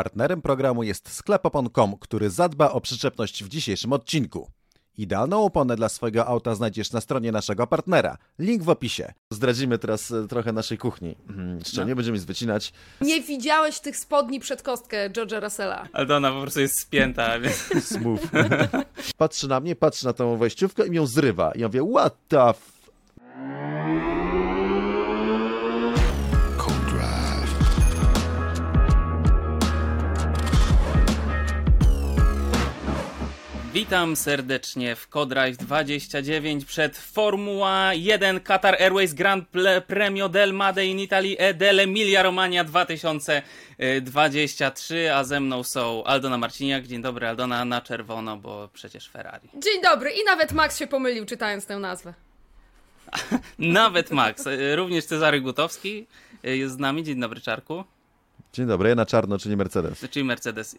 Partnerem programu jest sklepopon.com, który zadba o przyczepność w dzisiejszym odcinku. Idealną oponę dla swojego auta znajdziesz na stronie naszego partnera. Link w opisie. Zdradzimy teraz e, trochę naszej kuchni. Mhm, Jeszcze No. nie będziemy wycinać. Nie widziałeś tych spodni przed kostkę George'a Russella. Ale to ona po prostu jest spięta, więc Smooth. patrzy na mnie, patrzy na tą wejściówkę i ją zrywa. I ja mówię, what the f... witam serdecznie w Codrive 29 przed Formuła 1 Qatar Airways Grand Premio del Made in Italy e dell'Emilia Romagna 2023, a ze mną są Aldona Marciniak. Dzień dobry Aldona, na czerwono, bo przecież Ferrari. Dzień dobry i nawet Max się pomylił czytając tę nazwę. Nawet Max, również Cezary Gutowski jest z nami. Dzień dobry Czarku, Dzień dobry, ja na czarno, czyli Mercedes. czyli Mercedes.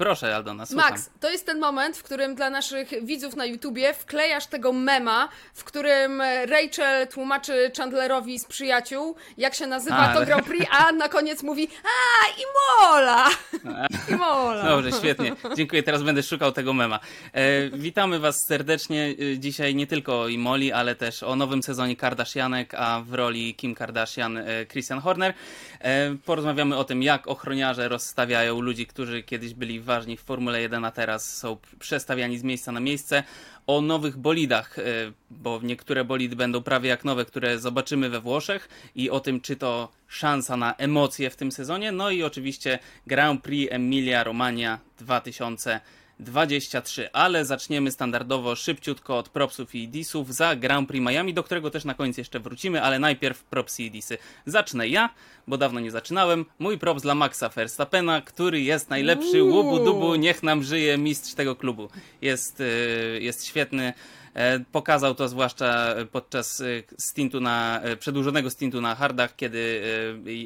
Proszę Aldona, słucham. Max, to jest ten moment, w którym dla naszych widzów na YouTubie wklejasz tego mema, w którym Rachel tłumaczy Chandlerowi z przyjaciół, jak się nazywa A, to Grand Prix, a na koniec mówi a Imola! Imola! Dobrze, świetnie. Dziękuję. Teraz będę szukał tego mema. E, witamy Was serdecznie. E, Dzisiaj nie tylko o Imoli, ale też o nowym sezonie Kardashianek, a w roli Kim Kardashian e, Christian Horner. E, porozmawiamy o tym, jak ochroniarze rozstawiają ludzi, którzy kiedyś byli ważni w Formule 1, a teraz są przestawiani z miejsca na miejsce. O nowych bolidach, e, bo niektóre bolidy będą prawie jak nowe, które zobaczymy we Włoszech i o tym, czy to szansa na emocje w tym sezonie. No i oczywiście Grand Prix Emilia Romagna 2023. Ale zaczniemy standardowo szybciutko od propsów i disów za Grand Prix Miami, do którego też na koniec jeszcze wrócimy, ale najpierw propsy i disy. Zacznę ja, bo dawno nie zaczynałem. Mój props dla Maxa Verstappena, który jest najlepszy. Łubu dubu, niech nam żyje mistrz tego klubu. Jest, y, jest świetny. E, Pokazał to zwłaszcza podczas e, stintu na, e, przedłużonego stintu na hardach, kiedy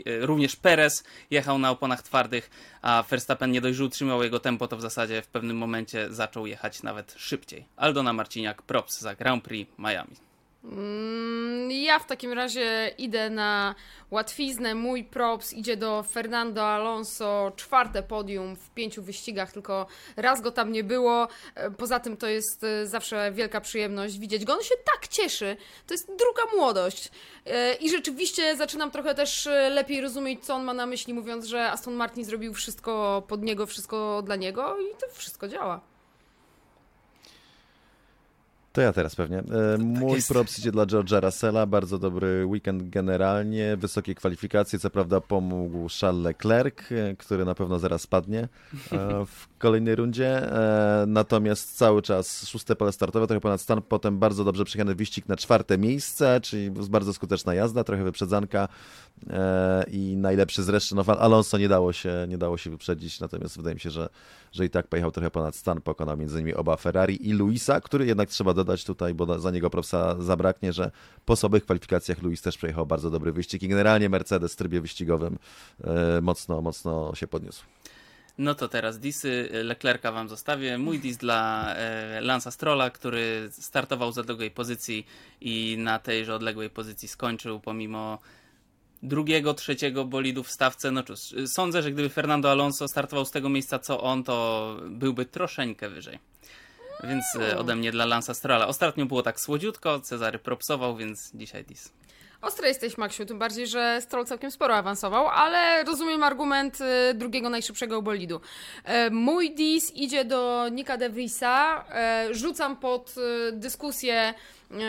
e, e, również Perez jechał na oponach twardych, a Verstappen nie dość, że utrzymał jego tempo, to w zasadzie w pewnym momencie zaczął jechać nawet szybciej. Aldona Marciniak, props za Grand Prix Miami. Mm, Ja w takim razie idę na łatwiznę. Mój props idzie do Fernando Alonso. Czwarte podium w pięciu wyścigach, tylko raz go tam nie było. E, Poza tym to jest e, zawsze wielka przyjemność widzieć go. On się tak cieszy. To jest druga młodość. E, I rzeczywiście zaczynam trochę też lepiej rozumieć, co on ma na myśli, mówiąc, że Aston Martin zrobił wszystko pod niego, wszystko dla niego i to wszystko działa. To ja teraz pewnie. E, Mój jest. props idzie dla George'a Russella. Bardzo dobry weekend generalnie. Wysokie kwalifikacje. Co prawda pomógł Charles Leclerc, e, który na pewno zaraz spadnie e, w kolejnej rundzie. E, Natomiast cały czas szóste pole startowe, trochę ponad stan. Potem bardzo dobrze przejechany wyścig na czwarte miejsce, czyli bardzo skuteczna jazda, trochę wyprzedzanka i najlepszy zresztą. No, Alonso nie dało się, nie dało się wyprzedzić, natomiast wydaje mi się, że, że i tak pojechał trochę ponad stan. Pokonał między innymi oba Ferrari i Luisa, który jednak trzeba dodać tutaj, bo za niego propsa zabraknie, że po słabych kwalifikacjach Luis też przejechał bardzo dobry wyścig i generalnie Mercedes w trybie wyścigowym e, mocno, mocno się podniósł. No to teraz disy Leclerca wam zostawię. Mój dis dla e, Lansa Strolla, który startował z odległej pozycji i na tejże odległej pozycji skończył pomimo drugiego, trzeciego bolidu w stawce. No cóż, sądzę, że gdyby Fernando Alonso startował z tego miejsca co on, to byłby troszeczkę wyżej. Więc e, ode mnie dla Lansa Strolla. Ostatnio było tak słodziutko, Cezary propsował, więc dzisiaj dis. Ostry jesteś, Maksiu, tym bardziej, że Stroll całkiem sporo awansował, ale rozumiem argument y, drugiego najszybszego bolidu. E, Mój dis idzie do Nika De Vriesa. E, Rzucam pod dyskusję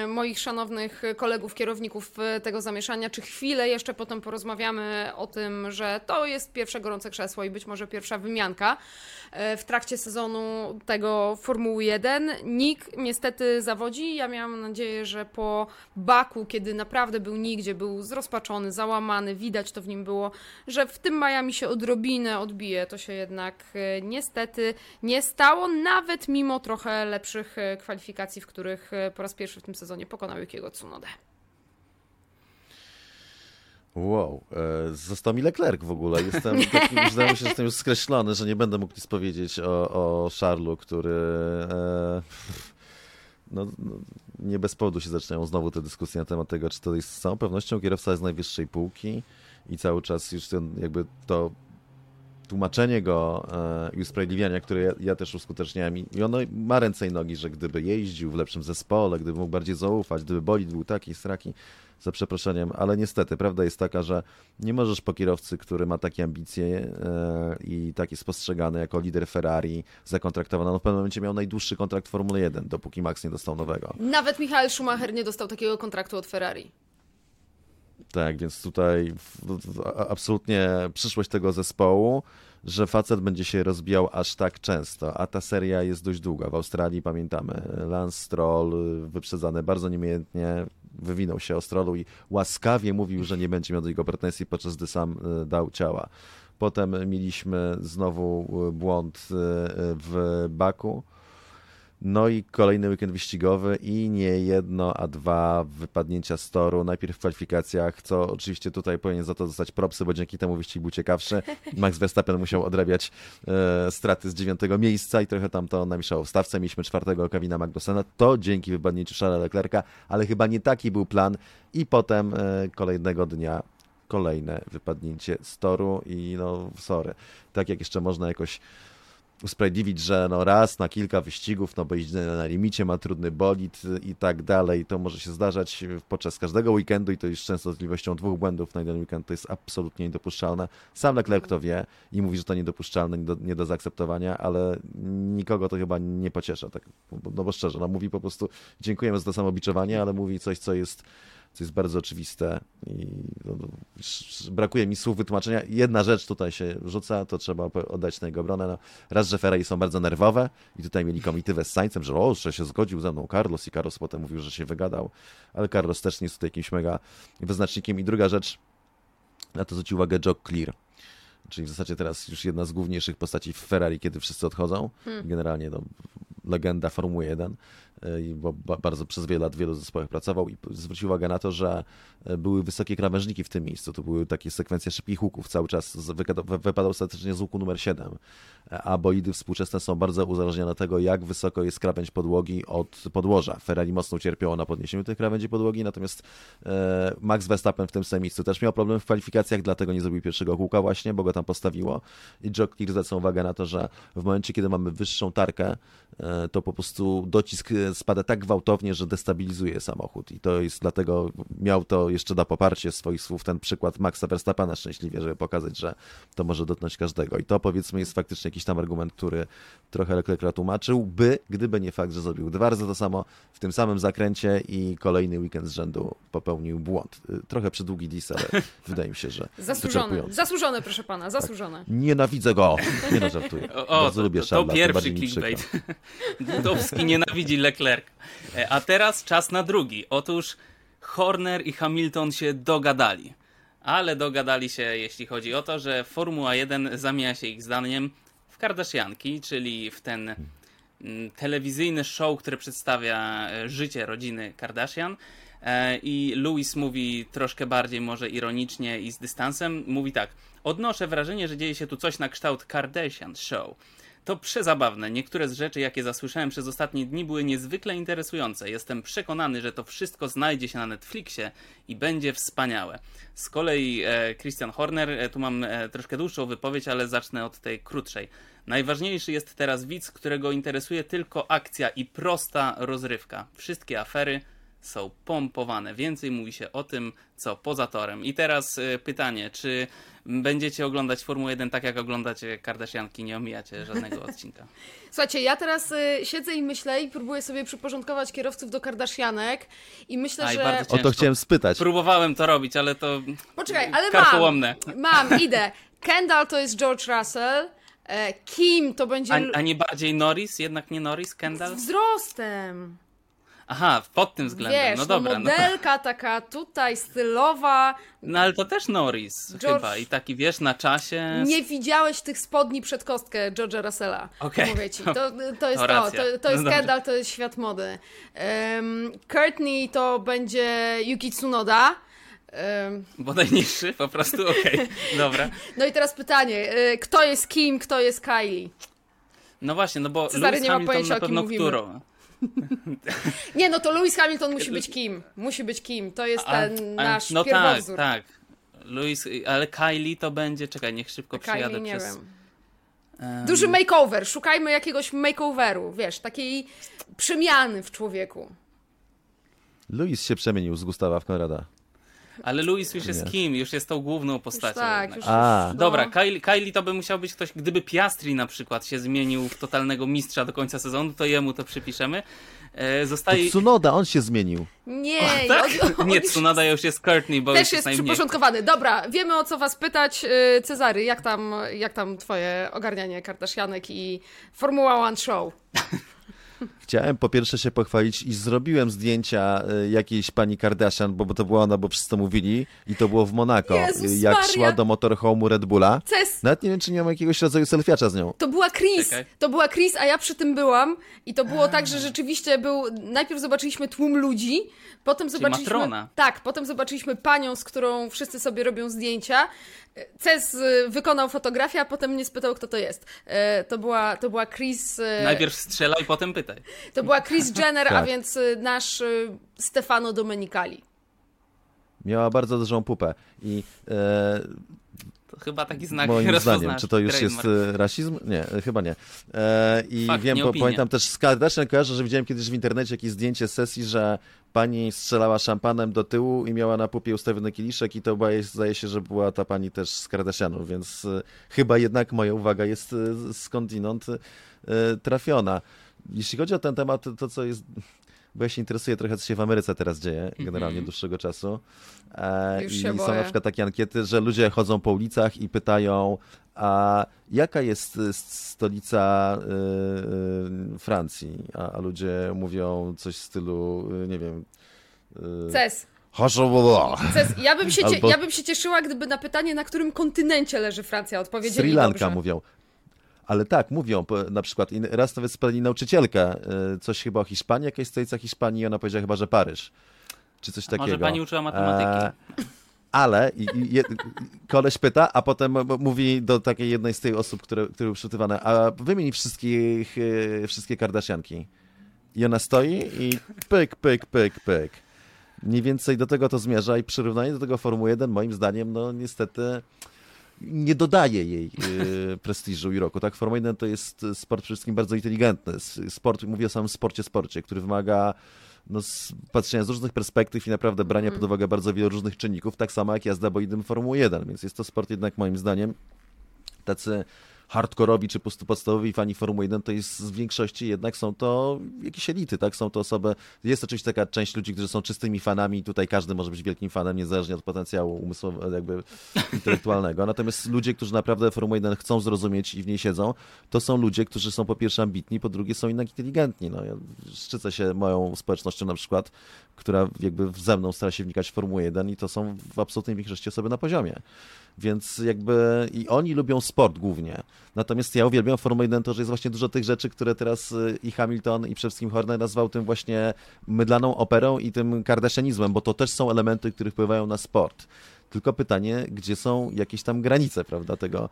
moich szanownych kolegów, kierowników y, tego zamieszania, czy chwilę jeszcze potem porozmawiamy o tym, że to jest pierwsze gorące krzesło i być może pierwsza wymianka e, w trakcie sezonu tego Formuły 1. Nick niestety zawodzi. Ja miałam nadzieję, że po Baku, kiedy naprawdę był nigdzie, był zrozpaczony, załamany, widać to w nim było, że w tym Miami się odrobinę odbije. To się jednak e, niestety nie stało, nawet mimo trochę lepszych e, kwalifikacji, w których e, po raz pierwszy w tym sezonie pokonał Yukiego Tsunodę. Wow, e, został mi Leclerc w ogóle. Jestem taki, już wydaje mi się, że jestem już skreślony, że nie będę mógł nic powiedzieć o, o który e, no, no, nie bez powodu się zaczynają znowu te dyskusje na temat tego, czy to jest z całą pewnością kierowca z najwyższej półki i cały czas już ten, jakby to tłumaczenie go e, i usprawiedliwiania, które ja, ja też uskuteczniałem i, ono ma ręce i nogi, że gdyby jeździł w lepszym zespole, gdyby mógł bardziej zaufać, gdyby bolid był taki, straki, za przeproszeniem, ale niestety prawda jest taka, że nie możesz po kierowcy, który ma takie ambicje e, i taki spostrzegany jako lider Ferrari, zakontraktowany, no w pewnym momencie miał najdłuższy kontrakt w Formule 1, dopóki Max nie dostał nowego. Nawet Michael Schumacher nie dostał takiego kontraktu od Ferrari. Tak, więc tutaj absolutnie przyszłość tego zespołu, że facet będzie się rozbijał aż tak często, a ta seria jest dość długa. W Australii pamiętamy, Lance Stroll wyprzedzany bardzo niemiętnie, wywinął się o Strollu i łaskawie mówił, że nie będzie miał do niego pretensji, podczas gdy sam e, dał ciała. Potem mieliśmy znowu e, błąd w Baku no i kolejny weekend wyścigowy i nie jedno, a dwa wypadnięcia z toru. Najpierw w kwalifikacjach, co oczywiście tutaj powinien za to dostać propsy, bo dzięki temu wyścig był ciekawszy. Max Verstappen musiał odrabiać e, straty z dziewiątego miejsca i trochę tam to namieszało w stawce. Mieliśmy czwartego Kevina Magnusena, to dzięki wypadnięciu Charlesa Leclerca, ale chyba nie taki był plan. I potem e, kolejnego dnia kolejne wypadnięcie z toru i no sorry, tak jak jeszcze można jakoś usprawiedliwić, że no raz na kilka wyścigów, no bo jeździ na limicie, ma trudny bolid i tak dalej. To może się zdarzać podczas każdego weekendu i to już częstotliwością dwóch błędów na jeden weekend to jest absolutnie niedopuszczalne. Sam Leclerc to wie i mówi, że to niedopuszczalne, nie do, nie do zaakceptowania, ale nikogo to chyba nie pociesza. Tak, no bo szczerze, no mówi po prostu dziękujemy za to samobiczowanie, ale mówi coś, co jest co jest bardzo oczywiste i no, no brakuje mi słów wytłumaczenia. Jedna rzecz tutaj się rzuca, to trzeba oddać na jego obronę. No, raz, że Ferrari są bardzo nerwowe i tutaj mieli komitywę z Sańcem, że o, że się zgodził ze mną Carlos i Carlos potem mówił, że się wygadał, ale Carlos też nie jest tutaj jakimś mega wyznacznikiem. I druga rzecz, na to zwrócił uwagę Jock Clear. Czyli w zasadzie teraz już jedna z główniejszych postaci w Ferrari, kiedy wszyscy odchodzą. Hmm. Generalnie no, legenda Formuły 1. Y, bo bardzo przez wiele lat w wielu zespołach pracował i zwrócił uwagę na to, że e, były wysokie krawężniki w tym miejscu. To były takie sekwencje szybkich łuków. Cały czas wypadał ostatecznie z łuku numer 7. E, a bolidy współczesne są bardzo uzależnione od tego, jak wysoko jest krawędź podłogi od podłoża. Ferrari mocno cierpiało na podniesieniu tej krawędzi podłogi, natomiast e, Max Verstappen w tym samym miejscu też miał problem w kwalifikacjach, dlatego nie zrobił pierwszego kółka właśnie, bo go tam postawiło. I Jockey zwracał uwagę na to, że w momencie, kiedy mamy wyższą tarkę, to po prostu docisk spada tak gwałtownie, że destabilizuje samochód. I to jest dlatego, miał to jeszcze na poparcie swoich słów ten przykład Maxa Verstappena szczęśliwie, żeby pokazać, że to może dotknąć każdego. I to powiedzmy jest faktycznie jakiś tam argument, który trochę Leclerc tłumaczył, by, gdyby nie fakt, że zrobił dwa razy to samo w tym samym zakręcie i kolejny weekend z rzędu popełnił błąd. Trochę przydługi dis, ale wydaje mi się, że Zasłużone, zasłużone proszę pana, zasłużone. Tak. Nienawidzę go! Nie no, żartuję. O, Bardzo to, lubię Szarla, to pierwszy clickbait. Dudowski nienawidzi Leclerc. E, a teraz czas na drugi. Otóż Horner i Hamilton się dogadali. Ale dogadali się, jeśli chodzi o to, że Formuła 1 zamienia się ich zdaniem w Kardashianki, czyli w ten mm, telewizyjny show, który przedstawia e, życie rodziny Kardashian. E, I Louis mówi troszkę bardziej, może ironicznie i z dystansem. Mówi tak: Odnoszę wrażenie, że dzieje się tu coś na kształt Kardashian Show. To przezabawne. Niektóre z rzeczy, jakie zasłyszałem przez ostatnie dni, były niezwykle interesujące. Jestem przekonany, że to wszystko znajdzie się na Netflixie i będzie wspaniałe. Z kolei e, Christian Horner, e, tu mam e, troszkę dłuższą wypowiedź, ale zacznę od tej krótszej. Najważniejszy jest teraz widz, którego interesuje tylko akcja i prosta rozrywka. Wszystkie afery są pompowane. Więcej mówi się o tym, co poza torem. I teraz pytanie, czy będziecie oglądać Formułę 1 tak, jak oglądacie Kardashianki, nie omijacie żadnego odcinka? Słuchajcie, ja teraz y, siedzę i myślę i próbuję sobie przyporządkować kierowców do Kardashianek i myślę, Aj, że... O to chciałem spytać. Próbowałem to robić, ale to... Poczekaj, ale mam, mam, idę. Kendall to jest George Russell, e, Kim to będzie... A, a nie bardziej Norris? Jednak nie Norris, Kendall? Z wzrostem. Aha, pod tym względem, Wiesz, no dobra. No modelka no. taka tutaj stylowa. No ale to też Norris George... chyba i taki wiesz, na czasie. Nie widziałeś tych spodni przed kostkę George'a Russella. Okay. Mówię ci, to, to jest to, to, to, to jest no skandal, to jest świat mody. Um, Courtney to będzie Yuki Tsunoda. Um, Bodaj niższy, po prostu, okej, okay. dobra. No i teraz pytanie, y, kto jest Kim, kto jest Kylie? No właśnie, no bo Cezary Lewis nie ma Hamilton pojęcia, na pewno o kim którą. Nie, no to Lewis Hamilton musi być kim. Musi być kim. To jest ten a, a, nasz no pierwowzór. tak, tak. Lewis, ale Kylie to będzie, czekaj, niech szybko Kylie, przyjadę nie przez... Wiem Duży makeover, szukajmy jakiegoś makeoveru, wiesz, takiej przemiany w człowieku. Luis się przemienił z Gustawa w Konrada. Ale Louis już jest kim? Już jest tą główną Już postacią. tak, jednak. już, A. już, Dobra, no. Kylie, Kylie to by musiał być ktoś, gdyby Piastri na przykład się zmienił w totalnego mistrza do końca sezonu, to jemu to przypiszemy. E, To zostaje... Tsunoda, on się zmienił. Nie, Tak? on, on Nie, już Tsunoda już jest Courtney, bo też już jest jest przyporządkowany. Dobra, wiemy o co was pytać. Yy, Cezary, jak tam, jak tam twoje ogarnianie Kardashianek i Formuła One Show? Chciałem po pierwsze się pochwalić i zrobiłem zdjęcia y, jakiejś pani Kardashian, bo, bo to była ona, bo wszyscy mówili i to było w Monako, Jezus y, jak Maria. szła do motorhome'u Red Bulla. Ces, Nawet nie wiem, czy nie mam jakiegoś rodzaju selfiacza z nią. To była Chris, Czekaj. to była Chris, a ja przy tym byłam i to było tak, że rzeczywiście był, najpierw zobaczyliśmy tłum ludzi, potem zobaczyliśmy... matrona. Tak, potem zobaczyliśmy panią, z którą wszyscy sobie robią zdjęcia. Ces y, wykonał fotografię, a potem mnie spytał, kto to jest. To była, to była Chris... Najpierw strzelaj, potem pytaj. To była Chris Jenner, a Tak. więc y, nasz y, Stefano Domenicali. Miała bardzo dużą pupę i e, To chyba taki znak moim zdaniem, czy to już jest trademark. e, rasizm? Nie, e, chyba nie. E, I Fakt, wiem, nie bo, pamiętam też z Kardashian kojarzę, że widziałem kiedyś w internecie jakieś zdjęcie sesji, że pani strzelała szampanem do tyłu i miała na pupie ustawiony kieliszek i to była, zdaje się, że była ta pani też z Kardashianów, więc e, chyba jednak moja uwaga jest e, skądinąd e, trafiona. Jeśli chodzi o ten temat, to- to co jest... Bo ja się interesuję trochę, co się w Ameryce teraz dzieje, generalnie dłuższego czasu. E, Już I są boję. na przykład takie ankiety, że ludzie chodzą po ulicach i pytają, a jaka jest y, stolica y, y, Francji? A, a ludzie mówią coś w stylu, nie wiem... Y, Ces. Ces, ja bym, się Albo- ja bym się cieszyła, gdyby na pytanie, na którym kontynencie leży Francja, odpowiedzieli Sri Lanka dobrze. mówią. Ale tak, mówią na przykład, raz nawet spytali nauczycielkę, y, coś chyba o Hiszpanii, jakaś stolica Hiszpanii i ona powiedziała chyba, że Paryż. Czy coś takiego. Może pani uczyła matematyki. E, ale i, i, koleś pyta, a potem mówi do takiej jednej z tych osób, które, które były przygotowane, a wymień wszystkich, e, wszystkie Kardashianki. I ona stoi i pyk, pyk, pyk, pyk. Mniej więcej do tego to zmierza i przyrównanie do tego Formuły 1 moim zdaniem, no niestety nie dodaje jej e, prestiżu i roku. Tak, Formuła 1 to jest sport przede wszystkim bardzo inteligentny. Sport, mówię o samym sporcie, sporcie, który wymaga no, z patrzenia z różnych perspektyw i naprawdę brania pod uwagę bardzo wielu różnych czynników, tak samo jak jazda bolidem Formuły 1, więc jest to sport jednak moim zdaniem tacy hardkorowi czy podstawowi fani Formuły 1 to jest w większości jednak są to jakieś elity, tak? Są to osoby, jest oczywiście taka część ludzi, którzy są czystymi fanami tutaj każdy może być wielkim fanem, niezależnie od potencjału umysłowego, jakby intelektualnego. Natomiast ludzie, którzy naprawdę Formułę 1 chcą zrozumieć i w niej siedzą, to są ludzie, którzy są po pierwsze ambitni, po drugie są jednak inteligentni. No, ja szczycę się moją społecznością na przykład, która jakby ze mną stara się wnikać w Formułę 1 i to są w absolutnej większości osoby na poziomie. Więc jakby i oni lubią sport głównie. Natomiast ja uwielbiam Formułę 1 to, że jest właśnie dużo tych rzeczy, które teraz y, i Hamilton i przede wszystkim Horner nazwał tym właśnie mydlaną operą i tym kardaszianizmem, bo to też są elementy, które wpływają na sport. Tylko pytanie, gdzie są jakieś tam granice, prawda, tego,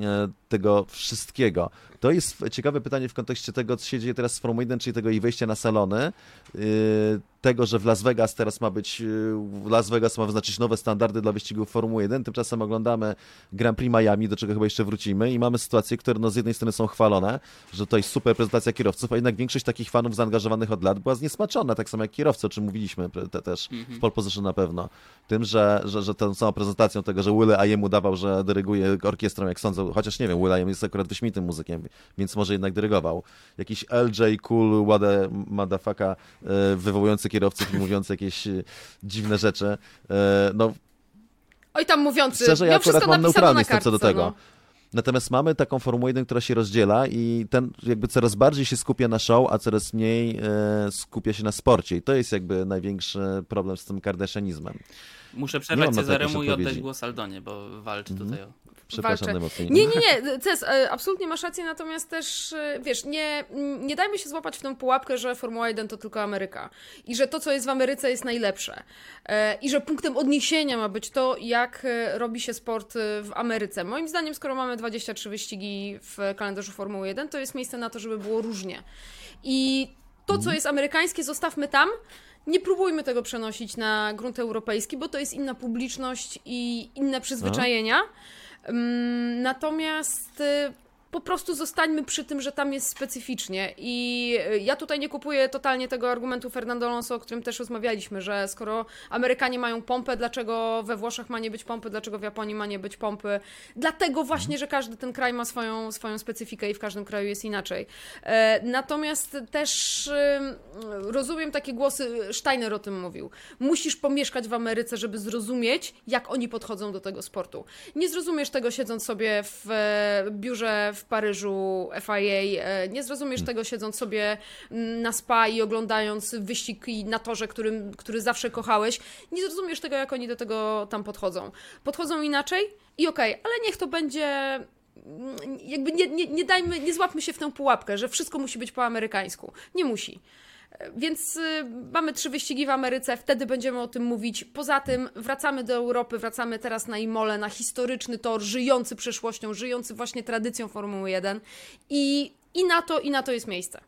e, tego wszystkiego. To jest ciekawe pytanie w kontekście tego, co się dzieje teraz z Formuły 1, czyli tego jej wejścia na salony, y, tego, że w Las Vegas teraz ma być, y, Las Vegas ma wyznaczyć nowe standardy dla wyścigów Formuły 1, tymczasem oglądamy Grand Prix Miami, do czego chyba jeszcze wrócimy i mamy sytuacje, które no z jednej strony są chwalone, że to jest super prezentacja kierowców, a jednak większość takich fanów zaangażowanych od lat była zniesmaczona, tak samo jak kierowcy, o czym mówiliśmy te, też w pole position na pewno. Tym, że, że, że tą samą prezentacją tego, że Will Ayem udawał, że dyryguje orkiestrą, jak sądzą, chociaż nie wiem, Will Ayem jest akurat wyśmienitym muzykiem, więc może jednak dyrygował. Jakiś LJ Cool, Wade Madafaka, e, wywołujący kierowców i mówiący jakieś e, dziwne rzeczy. E, No, Oj tam mówiący, Szczerze, ja miał akurat mam neutralnie na co do tego. No. Natomiast mamy taką Formułę 1, która się rozdziela i ten jakby coraz bardziej się skupia na show, a coraz mniej e, skupia się na sporcie. I to jest jakby największy problem z tym kardaszianizmem. Muszę przerwać Cezaremu i oddać głos Aldonie, bo walczy tutaj o... Przepraszam Walczę. najmocniej. Nie, nie, nie, Ces, e, absolutnie masz rację, natomiast też, e, wiesz, nie, nie dajmy się złapać w tą pułapkę, że Formuła 1 to tylko Ameryka i że to, co jest w Ameryce jest najlepsze E, i że punktem odniesienia ma być to, jak robi się sport w Ameryce. Moim zdaniem, skoro mamy 23 wyścigi w kalendarzu Formuły 1, to jest miejsce na to, żeby było różnie. I to, co jest amerykańskie, zostawmy tam. Nie próbujmy tego przenosić na grunt europejski, bo to jest inna publiczność i inne przyzwyczajenia. Mm, Natomiast y, po prostu zostańmy przy tym, że tam jest specyficznie. I y, ja tutaj nie kupuję totalnie tego argumentu Fernando Alonso, o którym też rozmawialiśmy, że skoro Amerykanie mają pompę, dlaczego we Włoszech ma nie być pompy, dlaczego w Japonii ma nie być pompy? Dlatego właśnie, że każdy ten kraj ma swoją, swoją specyfikę i w każdym kraju jest inaczej. E, natomiast też rozumiem takie głosy, Steiner o tym mówił. Musisz pomieszkać w Ameryce, żeby zrozumieć, jak oni podchodzą do tego sportu. Nie zrozumiesz tego siedząc sobie w e, biurze w Paryżu FIA. E, nie zrozumiesz hmm. tego siedząc sobie mm, na spa i oglądając wyścig na torze, którym, który zawsze kochałeś. Nie zrozumiesz tego, jak oni do tego tam podchodzą. Podchodzą inaczej i okej, okay, ale niech to będzie mm, jakby nie, nie, nie dajmy, nie złapmy się w tę pułapkę, że wszystko musi być po amerykańsku. Nie musi. Więc y, mamy trzy wyścigi w Ameryce, wtedy będziemy o tym mówić. Poza tym wracamy do Europy, wracamy teraz na Imole, na historyczny tor, żyjący przeszłością, żyjący właśnie tradycją Formuły 1 i, i na to, i na to jest miejsce.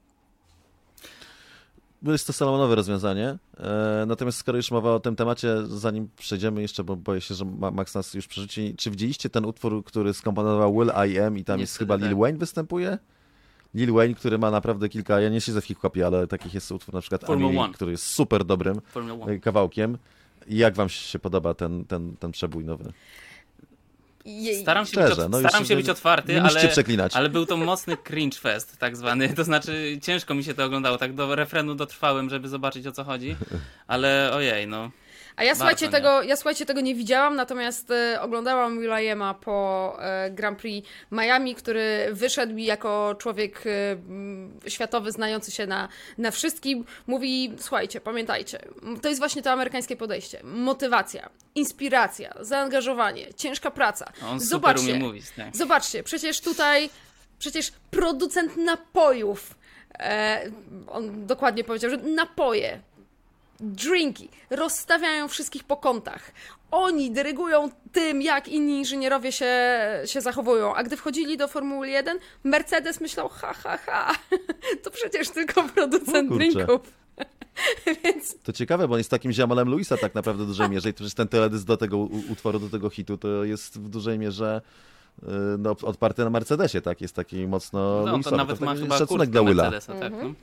Jest to salomonowe rozwiązanie. E, natomiast skoro już mowa o tym temacie, zanim przejdziemy jeszcze, bo boję się, że Max nas już przerzuci, czy widzieliście ten utwór, który skomponował Will I Am i tam jest chyba Lil tak. Wayne występuje? Lil Wayne, który ma naprawdę kilka, ja nie siedzę w hip-hopie, ale takich jest utwór na przykład Amiri, który jest super dobrym kawałkiem. I jak wam się podoba ten, ten, ten przebój nowy? Staram się, Szczerze, być, od, no staram się być otwarty, ale, ale był to mocny cringe fest, tak zwany. To znaczy, ciężko mi się to oglądało. Tak do refrenu dotrwałem, żeby zobaczyć o co chodzi, ale ojej, no. A ja słuchajcie, tego, ja słuchajcie, tego nie widziałam, natomiast e, oglądałam Will.i.ama po e, Grand Prix Miami, który wyszedł mi jako człowiek e, światowy, znający się na, na wszystkim. Mówi, słuchajcie, pamiętajcie, to jest właśnie to amerykańskie podejście. Motywacja, inspiracja, zaangażowanie, ciężka praca. On zobaczcie, super umie mówić, tak. Zobaczcie, przecież tutaj, przecież producent napojów, on dokładnie powiedział, że napoje drinki, rozstawiają wszystkich po kątach. Oni dyrygują tym, jak inni inżynierowie się, się zachowują. A gdy wchodzili do Formuły 1, Mercedes myślał, ha, ha, ha, to przecież tylko producent drinków. Więc... To ciekawe, bo on jest takim ziamalem Luisa tak naprawdę w dużej mierze i przecież ten teledysk do tego utworu, do tego hitu, to jest w dużej mierze y, no, odparty na Mercedesie, tak? Jest taki mocno no, Luisowy. to nawet to ma chyba szacunek dla Willa. Tak, mhm. no.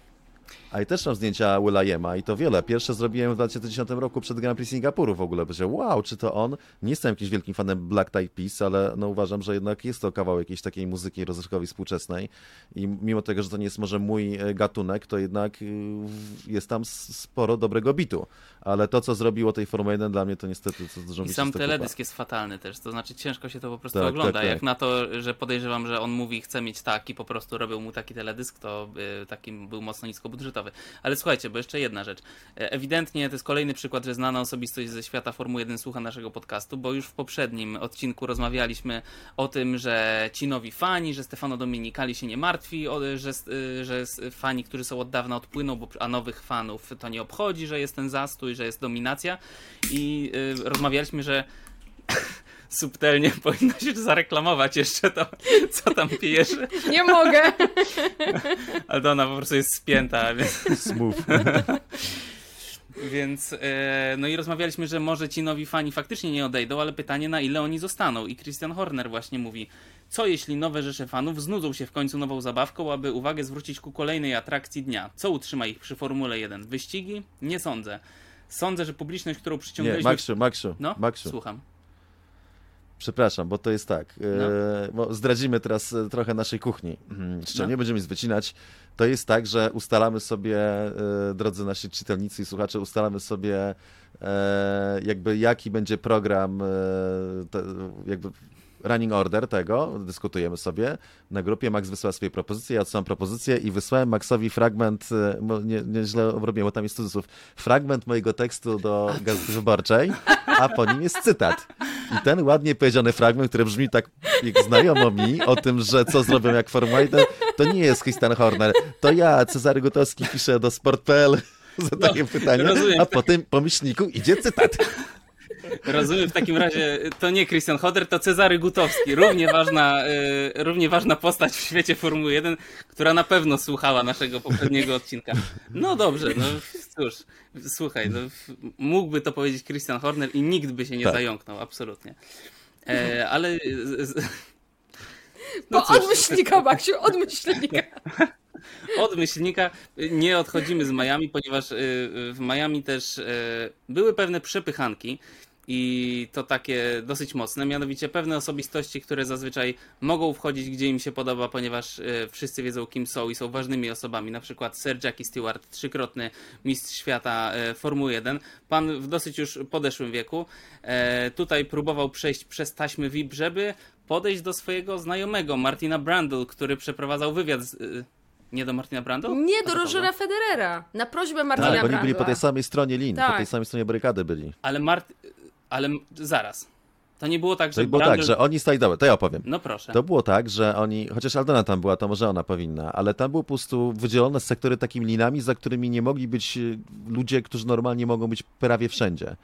A i też mam zdjęcia Willa Yema i to wiele. Pierwsze zrobiłem w 2010 roku przed Grand Prix Singapuru w ogóle. Powiedziałem, wow, czy to on? Nie jestem jakimś wielkim fanem Black Tie Peace, ale no uważam, że jednak jest to kawał jakiejś takiej muzyki rozrywkowej współczesnej i mimo tego, że to nie jest może mój e, gatunek, to jednak y, jest tam sporo dobrego bitu. Ale to, co zrobiło tej Formuły 1 dla mnie to niestety to dużo I sam teledysk jest fatalny też, to znaczy ciężko się to po prostu tak, ogląda. Tak, tak. Jak na to, że podejrzewam, że on mówi, chce mieć taki, po prostu robił mu taki teledysk, to y, taki był mocno niskobudżetowy. Ale słuchajcie, bo jeszcze jedna rzecz. E, ewidentnie to jest kolejny przykład, że znana osobistość ze świata Formuły 1 słucha naszego podcastu, bo już w poprzednim odcinku rozmawialiśmy o tym, że ci nowi fani, że Stefano Dominikali się nie martwi, że, e, że fani, którzy są od dawna odpłyną, bo, a nowych fanów to nie obchodzi, że jest ten zastój, że jest dominacja i rozmawialiśmy, że subtelnie powinno się zareklamować jeszcze to, co tam pijesz. Nie mogę. Ale to ona po prostu jest spięta, więc... Smooth. Więc, e, no i rozmawialiśmy, że może ci nowi fani faktycznie nie odejdą, ale pytanie na ile oni zostaną. I Christian Horner właśnie mówi, co jeśli nowe rzesze fanów znudzą się w końcu nową zabawką, aby uwagę zwrócić ku kolejnej atrakcji dnia? Co utrzyma ich przy Formule 1? Wyścigi? Nie sądzę. Sądzę, że publiczność, którą przyciągnęliśmy... Nie, Maksiu, Maksiu, no? Maksiu. Słucham. Przepraszam, bo to jest tak. E, no. zdradzimy teraz e, trochę naszej kuchni. Mhm, szczerze, no. nie będziemy wycinać. To jest tak, że ustalamy sobie, e, drodzy nasi czytelnicy i słuchacze, ustalamy sobie jakby jaki będzie program jakby running order tego, dyskutujemy sobie. Na grupie Max wysłał swoje propozycje, ja odsyłam propozycję i wysłałem Maxowi fragment, nie, nieźle obrobiłem, bo tam jest cudzysłów, fragment mojego tekstu do Gazety Wyborczej, a po nim jest cytat. I ten ładnie powiedziany fragment, który brzmi tak jak znajomo mi, o tym, że co zrobią jak Formuła 1, to nie jest Christian Horner. To ja, Cezary Gutowski, piszę do sport.pl, zadaję no, pytanie, rozumiem. a po tym pomyślniku idzie cytat. Rozumiem, w takim razie to nie Christian Hodder, to Cezary Gutowski. Równie ważna, y, równie ważna postać w świecie Formuły 1, która na pewno słuchała naszego poprzedniego odcinka. No dobrze, no cóż, słuchaj, no, mógłby to powiedzieć Christian Horner i nikt by się nie tak. zająknął, absolutnie. E, ale No, no od myślnika, Maksiu, od myślnika. Od myślnika nie odchodzimy z Miami, ponieważ y, w Miami też y, były pewne przepychanki i to takie dosyć mocne, mianowicie pewne osobistości, które zazwyczaj mogą wchodzić gdzie im się podoba, ponieważ y, wszyscy wiedzą kim są i są ważnymi osobami, na przykład Sir Jackie Stewart, trzykrotny mistrz świata Formuły 1, pan w dosyć już podeszłym wieku, e, tutaj próbował przejść przez taśmy VIP, żeby podejść do swojego znajomego Martina Brandle, który przeprowadzał wywiad z, nie do Martina Brando? Nie, do Rogera Federera. Na prośbę Martina tak, Brando. oni byli po tej samej stronie linii, tak. po tej samej stronie barykady byli. Ale Mart... Ale zaraz. To nie było tak, że. To było tak, że oni stali. Dobra, to ja opowiem. No proszę. To było tak, że oni. Chociaż Aldona tam była, to może ona powinna, ale tam były po prostu wydzielone sektory takimi linami, za którymi nie mogli być ludzie, którzy normalnie mogą być prawie wszędzie.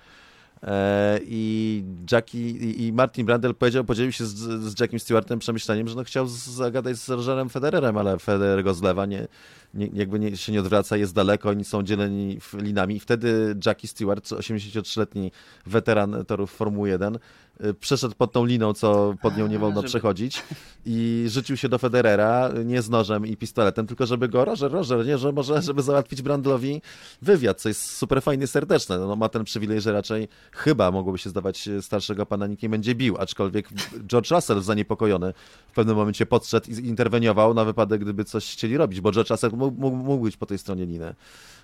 E, I Jackie i Martin Brandel powiedział, podzielił się z, z Jackiem Stewartem przemyśleniem, że no chciał zagadać z Rogerem Federerem, ale Federer go zlewa, nie, nie, jakby nie, się nie odwraca, jest daleko, oni są dzieleni linami. I wtedy Jackie Stewart, 83-letni weteran torów Formuły 1, y, przeszedł pod tą liną, co pod nią nie wolno żeby... przechodzić i rzucił się do Federera, nie z nożem i pistoletem, tylko żeby go, Roger, Roger, nie, że może, żeby załatwić Brandlowi wywiad, co jest super fajnie serdeczne. No, ma ten przywilej, że raczej chyba mogłoby się zdawać starszego pana nikt nie będzie bił, aczkolwiek George Russell zaniepokojony w pewnym momencie podszedł i interweniował na wypadek, gdyby coś chcieli robić, bo George Russell mógł, mógł być po tej stronie liny.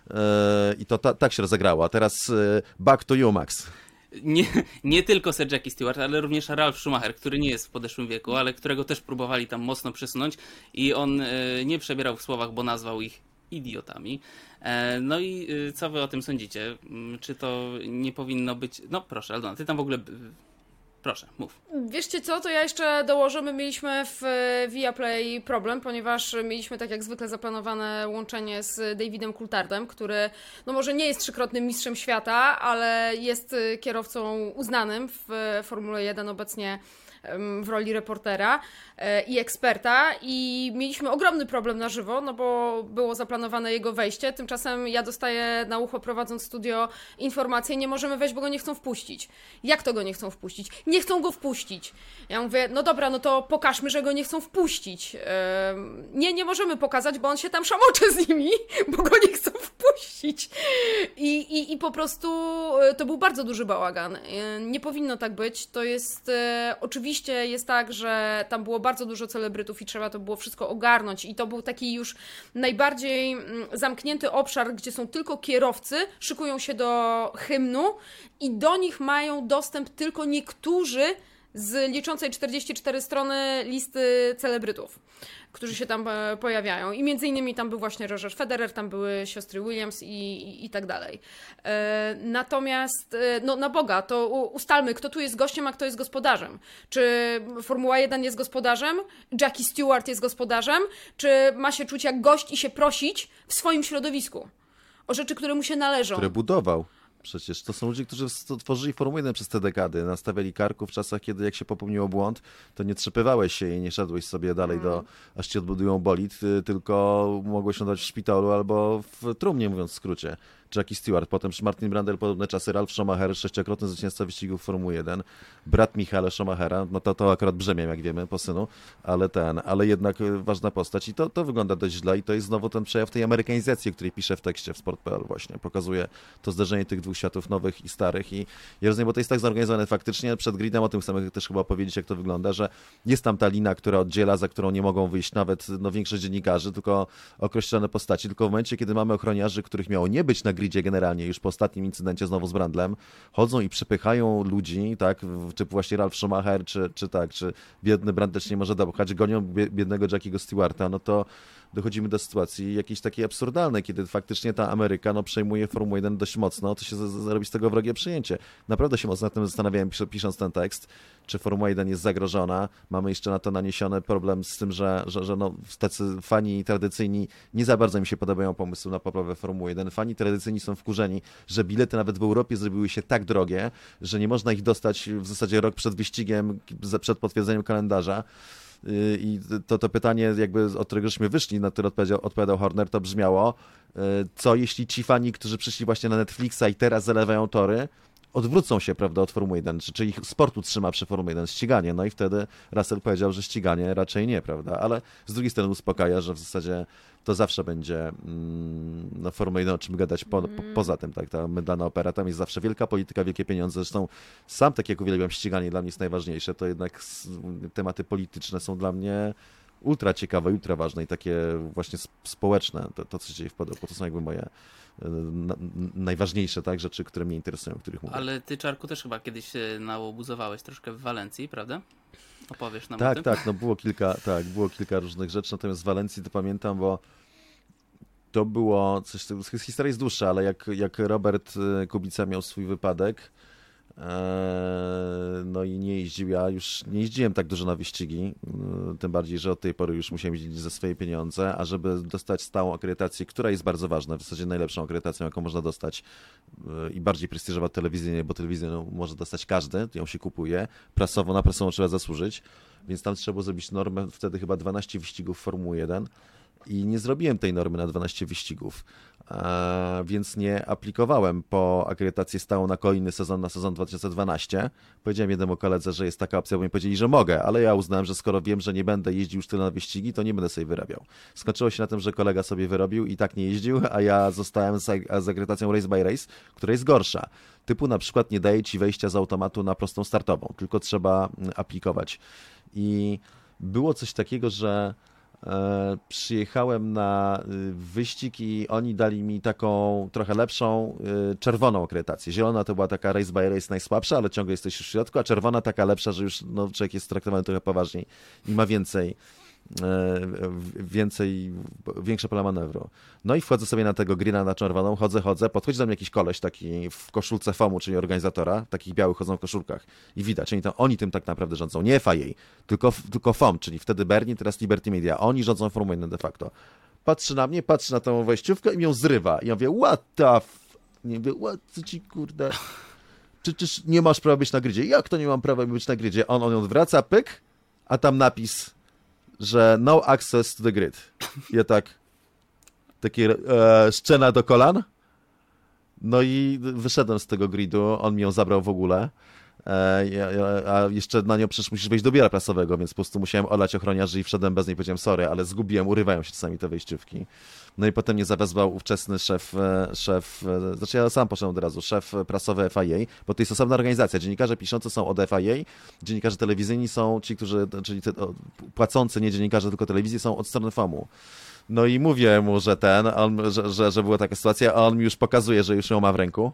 E, I to ta, tak się rozegrało. A teraz e, back to you, Max. Nie, nie tylko Sir Jackie Stewart, ale również Ralf Schumacher, który nie jest w podeszłym wieku, ale którego też próbowali tam mocno przesunąć i on e, nie przebierał w słowach, bo nazwał ich idiotami. No i co wy o tym sądzicie? Mm, czy to nie powinno być... No proszę, Aldona, ty tam w ogóle Proszę, mów. Wierzcie co, to ja jeszcze dołożę, my mieliśmy w e, Viaplay problem, ponieważ mieliśmy tak jak zwykle zaplanowane łączenie z Davidem Coulthardem, który no może nie jest trzykrotnym mistrzem świata, ale jest e, kierowcą uznanym w e, Formule 1 obecnie w roli reportera e, i eksperta i mieliśmy ogromny problem na żywo, no bo było zaplanowane jego wejście, tymczasem ja dostaję na ucho prowadząc studio informację, nie możemy wejść, bo go nie chcą wpuścić. Jak to go nie chcą wpuścić? Nie chcą go wpuścić. Ja mówię, no dobra, no to pokażmy, że go nie chcą wpuścić. Nie, nie możemy pokazać, bo on się tam szamocze z nimi, bo go nie chcą wpuścić. I, i, i po prostu e, to był bardzo duży bałagan. E, nie powinno tak być. To jest oczywiście rzeczywiście jest tak, że tam było bardzo dużo celebrytów i trzeba to było wszystko ogarnąć. I to był taki już najbardziej mm, zamknięty obszar, gdzie są tylko kierowcy, szykują się do hymnu i do nich mają dostęp tylko niektórzy z liczącej 44 strony listy celebrytów którzy się tam e, pojawiają. I między innymi tam był właśnie Roger Federer, tam były siostry Williams i, i, i tak dalej. E, natomiast, e, no na Boga, to ustalmy, kto tu jest gościem, a kto jest gospodarzem. Czy Formuła 1 jest gospodarzem, Jackie Stewart jest gospodarzem, czy ma się czuć jak gość i się prosić w swoim środowisku o rzeczy, które mu się należą. Które budował. Przecież to są ludzie, którzy tworzyli Formułę 1 przez te dekady, nastawiali karku w czasach, kiedy jak się popełniło błąd, to nie trzepywałeś się i nie szedłeś sobie dalej do, mm. aż ci odbudują bolid, tylko mogłeś lądować w szpitalu albo w trumnie, mówiąc w skrócie. Jackie Stewart, potem Martin Brandel, podobne czasy, Ralf Schumacher, sześciokrotny zwycięzca wyścigów Formuły 1, brat Michaela Schumachera, no to, to akurat brzemię, jak wiemy, po synu, ale ten, ale jednak e, ważna postać i to, to wygląda dość źle i to jest znowu ten przejaw tej amerykanizacji, o której piszę w tekście w Sport.pl właśnie, pokazuje to zderzenie tych dwóch światów nowych i starych i ja rozumiem, bo to jest tak zorganizowane faktycznie, przed gridem o tym chcemy też chyba powiedzieć, jak to wygląda, że jest tam ta lina, która oddziela, za którą nie mogą wyjść nawet no, większość dziennikarzy, tylko określone postaci, tylko w momencie, kiedy mamy ochroniarzy, których miało nie być na gridzie generalnie już po ostatnim incydencie znowu z Brandlem, chodzą i przepychają ludzi, tak, czy właśnie Ralf Schumacher, czy, czy tak, czy biedny Brand też nie może dopchać, gonią biednego Jackiego Stewarta, no to dochodzimy do sytuacji jakiejś takiej absurdalnej, kiedy faktycznie ta Ameryka no, przejmuje Formułę 1 dość mocno, to się zrobi z tego wrogie przyjęcie. Naprawdę się mocno nad tym zastanawiałem, pisząc ten tekst, czy Formuła 1 jest zagrożona. Mamy jeszcze na to naniesiony problem z tym, że, że, że no, tacy fani tradycyjni nie za bardzo mi się podobają pomysły na poprawę Formuły 1. Fani tradycyjni są wkurzeni, że bilety nawet w Europie zrobiły się tak drogie, że nie można ich dostać w zasadzie rok przed wyścigiem, przed potwierdzeniem kalendarza. Y, I to, to pytanie, jakby od którego żeśmy wyszli, na które odpowiedział, odpowiadał Horner, to brzmiało, y, co jeśli ci fani, którzy przyszli właśnie na Netflixa i teraz zalewają tory, odwrócą się, prawda, od Formuły 1, czy, czy ich sport utrzyma przy Formuły 1 ściganie, no i wtedy Russell powiedział, że ściganie raczej nie, prawda, ale z drugiej strony uspokaja, że w zasadzie to zawsze będzie mm, no, Formuła 1, o czym gadać po, po, poza tym, tak, ta mydlana opera, tam jest zawsze wielka polityka, wielkie pieniądze, zresztą sam tak jak uwielbiam ściganie, dla mnie jest najważniejsze, to jednak tematy polityczne są dla mnie ultra ciekawe, ultra ważne i takie właśnie społeczne, to, to co się dzieje w Podoku, to są jakby moje e, na, najważniejsze tak, rzeczy, które mnie interesują, o których mówię. Ale ty, Czarku, też chyba kiedyś nałobuzowałeś troszkę w Walencji, prawda? Opowiesz nam tak, o tym? Tak, no było kilka, tak, było kilka różnych rzeczy, natomiast w Walencji to pamiętam, bo to było coś, historia jest dłuższa, ale jak, jak Robert e, Kubica miał swój wypadek, no i nie jeździł, ja już nie jeździłem tak dużo na wyścigi, eee, tym bardziej, że od tej pory już musiałem jeździć za swoje pieniądze, a żeby dostać stałą akredytację, która jest bardzo ważna, w zasadzie najlepszą akredytacją, jaką można dostać eee, i bardziej prestiżowa telewizyjnie, bo telewizję może dostać każdy, ją się kupuje, prasowo, na prasową trzeba zasłużyć, więc tam trzeba było zrobić normę, wtedy chyba 12 wyścigów Formuły 1, i nie zrobiłem tej normy na 12 wyścigów, więc nie aplikowałem po akredytację stałą na kolejny sezon, na sezon 2012. Powiedziałem jednemu koledze, że jest taka opcja, bo mi powiedzieli, że mogę, ale ja uznałem, że skoro wiem, że nie będę jeździł już tyle na wyścigi, to nie będę sobie wyrabiał. Skończyło się na tym, że kolega sobie wyrobił i tak nie jeździł, a ja zostałem z, akredytacją Race by Race, która jest gorsza. Typu na przykład nie daje ci wejścia z automatu na prostą startową, tylko trzeba mm, aplikować. I było coś takiego, że E, przyjechałem na y, wyścig i oni dali mi taką trochę lepszą y, czerwoną akredytację. Zielona to była taka race by race najsłabsza, ale ciągle jesteś w środku, a czerwona taka lepsza, że już no, człowiek jest traktowany trochę poważniej i ma więcej E, więcej, większe pole manewru. No i wchodzę sobie na tego grina na czerwoną, chodzę, chodzę, podchodzi do mnie jakiś koleś taki w koszulce FOMu, czyli organizatora, takich białych chodzą w koszulkach i widać, oni, to, oni tym tak naprawdę rządzą, nie FIA, tylko, tylko FOM, czyli wtedy Berlin, teraz Liberty Media, oni rządzą Formułą 1 de facto. Patrzy na mnie, patrzy na tą wejściówkę i ją zrywa. I ja mówię, what the f... Nie mówię, what, co ci kurde... Przecież nie masz prawa być na gridzie. Jak to nie mam prawa być na gridzie? On, on ją odwraca, pyk, a tam napis że no access to the grid. Ja tak, takie e, scena do kolan. No i wyszedłem z tego gridu, on mi ją zabrał w ogóle. E, a jeszcze na nią przecież musisz wejść do biura prasowego, więc po prostu musiałem olać ochroniarzy i wszedłem bez niej, powiedziałem sorry, ale zgubiłem, urywają się czasami te wejściówki. No i potem mnie zawezwał ówczesny szef, e, szef, e, znaczy ja sam poszedłem od razu, szef prasowy FIA, bo to jest osobna organizacja. Dziennikarze piszący są od FIA, dziennikarze telewizyjni są ci, którzy, czyli te, płacący, nie dziennikarze, tylko telewizji są od strony FOMU. No i mówię mu, że ten, on, że, że, że była taka sytuacja, a on mi już pokazuje, że już ją ma w ręku.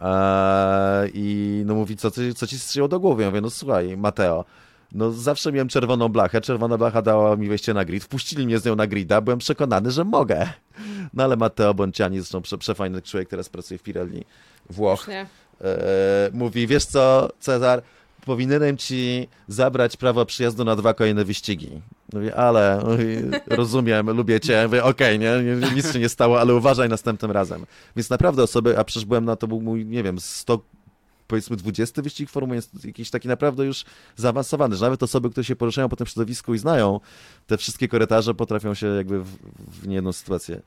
Eee, I no mówi, co, co ci strzeliło do głowy? Ja mówię, no słuchaj, Mateo, no zawsze miałem czerwoną blachę, czerwona blacha dała mi wejście na grid, wpuścili mnie z nią na grida, byłem przekonany, że mogę. No ale Matteo Bonciani, zresztą prze, przefajny człowiek, teraz pracuje w Pirelli Włoch, eee, mówi, wiesz co, Cezar, powinienem ci zabrać prawo przyjazdu na dwa kolejne wyścigi. Mówię, ale rozumiem, lubię cię. Okej, okay, nie, nic się nie stało, ale uważaj następnym razem. Więc naprawdę osoby, a przecież byłem na to był mój, nie wiem, 100 powiedzmy 20 wyścig formuły jest jakiś taki naprawdę już zaawansowany, że nawet osoby, które się poruszają po tym środowisku i znają te wszystkie korytarze, potrafią się jakby w, w niejedną sytuację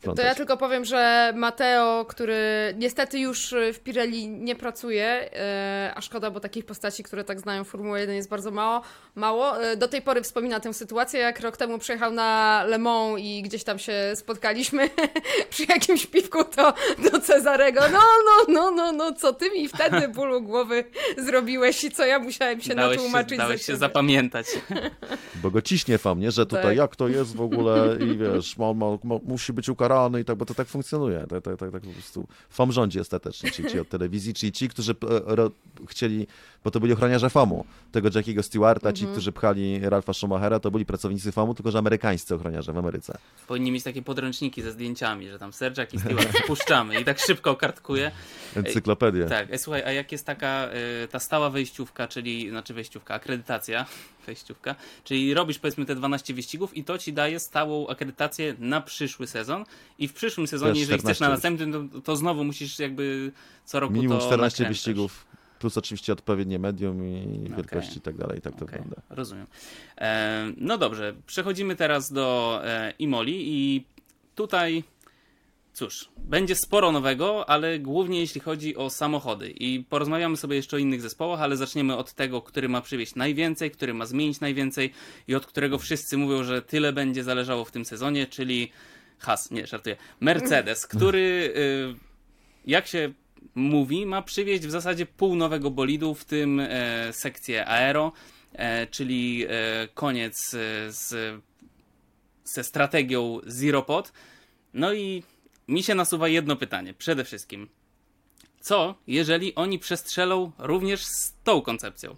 wplątać. To ja tylko powiem, że Mateo, który niestety już w Pirelli nie pracuje, e, a szkoda, bo takich postaci, które tak znają Formułę 1 jest bardzo mało, mało. E, do tej pory wspomina tę sytuację, jak rok temu przyjechał na Le Mans i gdzieś tam się spotkaliśmy przy jakimś piwku, to do Cezarego, no, no, no, no, no, co ty mi wtedy bólu głowy zrobiłeś i co ja musiałem się dałeś natłumaczyć się, dałeś się zapamiętać. Bo go ciśnie fam, nie? Że tutaj tak. jak to jest w ogóle i wiesz, ma, ma, ma, musi być ukarany i tak, bo to tak funkcjonuje. Tak, tak, tak, tak po prostu FOM rządzi ostatecznie, czyli ci od telewizji, czyli ci, którzy e, chcieli, bo to byli ochroniarze FOMu, tego Jackiego Stewarta, -hmm. ci, mhm. którzy pchali Ralfa Schumachera, to byli pracownicy FOMu, tylko że amerykańscy ochroniarze w Ameryce. Powinni mieć takie podręczniki ze zdjęciami, że tam Sir Jackie Stewart wpuszczamy i tak szybko kartkuje. Encyklopedię. Tak, e, słuchaj, a jak jest taka e, ta stała wejściówka, czyli, znaczy wejściówka, akredytacja, wejściówka, czyli robisz powiedzmy te 12 wyścigów i to ci daje stałą akredytację na przyszły sezon i w przyszłym sezonie, jeżeli chcesz na następnym, to, to, znowu musisz jakby co roku Minimum to 14 nakręcasz. wyścigów plus oczywiście odpowiednie medium i okay. wielkości i tak dalej, tak to okay. wygląda. Rozumiem. E, no dobrze, przechodzimy teraz do e, Imoli i tutaj cóż, będzie sporo nowego, ale głównie jeśli chodzi o samochody. I porozmawiamy sobie jeszcze o innych zespołach, ale zaczniemy od tego, który ma przywieźć najwięcej, który ma zmienić najwięcej i od którego wszyscy mówią, że tyle będzie zależało w tym sezonie, czyli Has, nie, żartuję, Mercedes, który, y, jak się mówi, ma przywieźć w zasadzie pół nowego bolidu, w tym e, sekcję aero, e, czyli e, koniec z, ze strategią Zero Pod. No i mi się nasuwa jedno pytanie, przede wszystkim. Co, jeżeli oni przestrzelą również z tą koncepcją?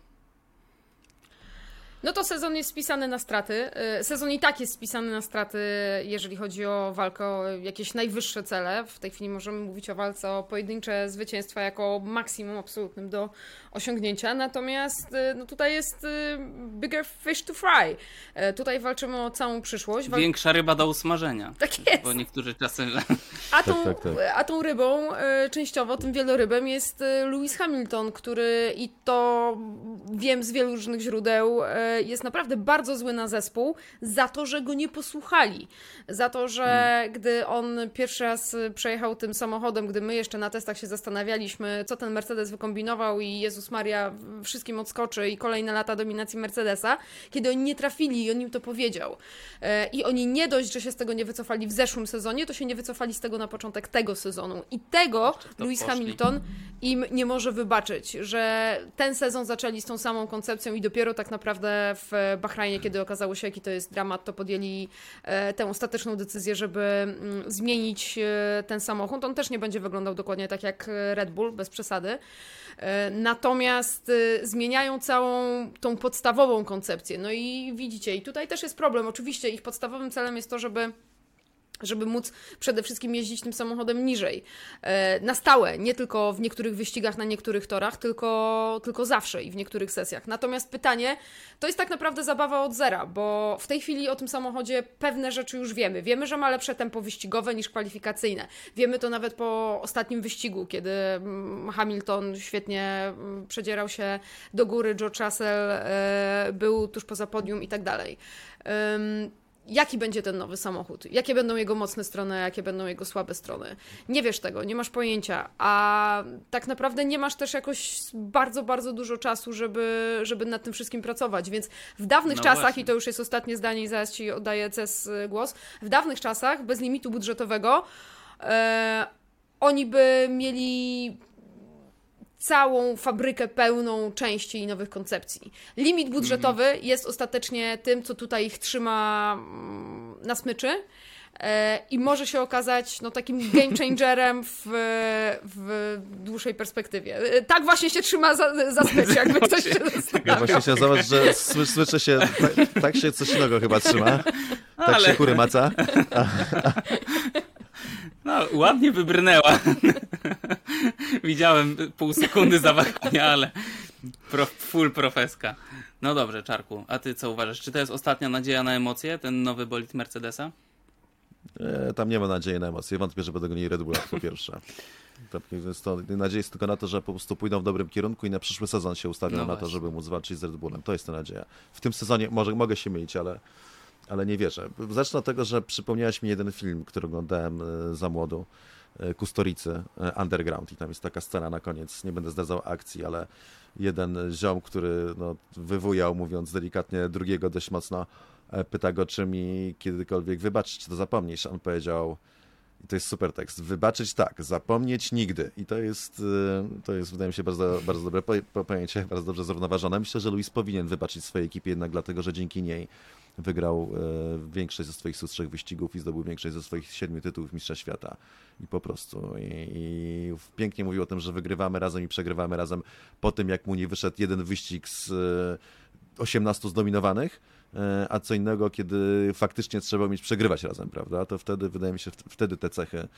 No to sezon jest spisany na straty. Y, sezon i tak jest spisany na straty, jeżeli chodzi o walkę o jakieś najwyższe cele. W tej chwili możemy mówić o walce o pojedyncze zwycięstwa jako maksimum absolutnym do osiągnięcia. Natomiast y, no tutaj jest y, bigger fish to fry. Tutaj walczymy o całą przyszłość. Wal... Większa ryba do usmażenia. Tak jest. Bo niektórzy czasem... A tą, tak, tak, tak. A tą rybą częściowo, tym wielorybem jest Lewis Hamilton, który i to wiem z wielu różnych źródeł jest naprawdę bardzo zły na zespół za to, że go nie posłuchali. Za to, że hmm. gdy on pierwszy raz przejechał tym samochodem, gdy my jeszcze na testach się zastanawialiśmy, co ten Mercedes wykombinował i Jezus Maria wszystkim odskoczy i kolejne lata dominacji Mercedesa, kiedy oni nie trafili i on im to powiedział. E, I oni nie dość, że się z tego nie wycofali w zeszłym sezonie, to się nie wycofali z tego na początek tego sezonu. I tego Lewis poszli. Hamilton im nie może wybaczyć, że ten sezon zaczęli z tą samą koncepcją i dopiero tak naprawdę w Bahrajnie, kiedy okazało się, jaki to jest dramat, to podjęli e, tę ostateczną decyzję, żeby mm, zmienić e, ten samochód. On też nie będzie wyglądał dokładnie tak jak Red Bull, bez przesady. E, natomiast zmieniają całą tą podstawową koncepcję. No i widzicie, i tutaj też jest problem. Oczywiście ich podstawowym celem jest to, żeby żeby móc przede wszystkim jeździć tym samochodem niżej. E, na stałe, nie tylko w niektórych wyścigach, na niektórych torach, tylko, tylko zawsze i w niektórych sesjach. Natomiast pytanie, to jest tak naprawdę zabawa od zera, bo w tej chwili o tym samochodzie pewne rzeczy już wiemy. Wiemy, że ma lepsze tempo wyścigowe niż kwalifikacyjne. Wiemy to nawet po ostatnim wyścigu, kiedy mm, Hamilton świetnie mm, przedzierał się do góry, George Russell e, był tuż poza podium i tak dalej jaki będzie ten nowy samochód, jakie będą jego mocne strony, jakie będą jego słabe strony. Nie wiesz tego, nie masz pojęcia, a tak naprawdę nie masz też jakoś bardzo, bardzo dużo czasu, żeby, żeby nad tym wszystkim pracować, więc w dawnych no czasach, właśnie. i to już jest ostatnie zdanie i zaraz Ci oddaję CES głos, w dawnych czasach, bez limitu budżetowego, e, oni by mieli całą fabrykę pełną części i nowych koncepcji. Limit budżetowy mm. jest ostatecznie tym, co tutaj ich trzyma mm, na smyczy. E, I może się okazać no, takim game changerem w, w dłuższej perspektywie. E, tak właśnie się trzyma za, za smycz, jakby ktoś się zastanawiał. Ja właśnie się zobacz, że słyszę się, tak, tak, się coś innego chyba trzyma. Tak Ale... się kury maca. No, ładnie wybrnęła. Widziałem pół sekundy zawahania, ale pro, full profeska. No dobrze, Czarku, a ty co uważasz? Czy to jest ostatnia nadzieja na emocje, ten nowy bolid Mercedesa? E, tam nie ma nadziei na emocje. Wątpię, że będą goni Red Bulla, po pierwsze. To, nadzieja jest tylko na to, że po prostu pójdą w dobrym kierunku i na przyszły sezon się ustawią no na to, żeby móc walczyć z Red Bullem. To jest ta nadzieja. W tym sezonie może, mogę się mylić, ale ale nie wierzę. Zacznę od tego, że przypomniałeś mi jeden film, który oglądałem e, za młodu, e, Kustoricy e, Underground i tam jest taka scena na koniec, nie będę zdradzał akcji, ale jeden ziom, który no, mówiąc delikatnie, drugiego dość mocno, pyta go, czy mi kiedykolwiek wybaczyć, czy to zapomnisz. On powiedział, i to jest super tekst, wybaczyć tak, zapomnieć nigdy. I to jest, to jest wydaje mi się, bardzo, bardzo dobre pojęcie, bardzo dobrze zrównoważone. Myślę, że Luis powinien wybaczyć swojej ekipie jednak dlatego, że dzięki niej wygrał e, większość ze swoich trzech wyścigów i zdobył większość ze swoich siedmiu tytułów mistrza świata. I po prostu. I, i pięknie mówił o tym, że wygrywamy razem i przegrywamy razem po tym, jak mu nie wyszedł jeden wyścig z 18 e, zdominowanych a co innego, kiedy faktycznie trzeba mieć przegrywać razem, prawda? To wtedy, wydaje mi się, wtedy te cechy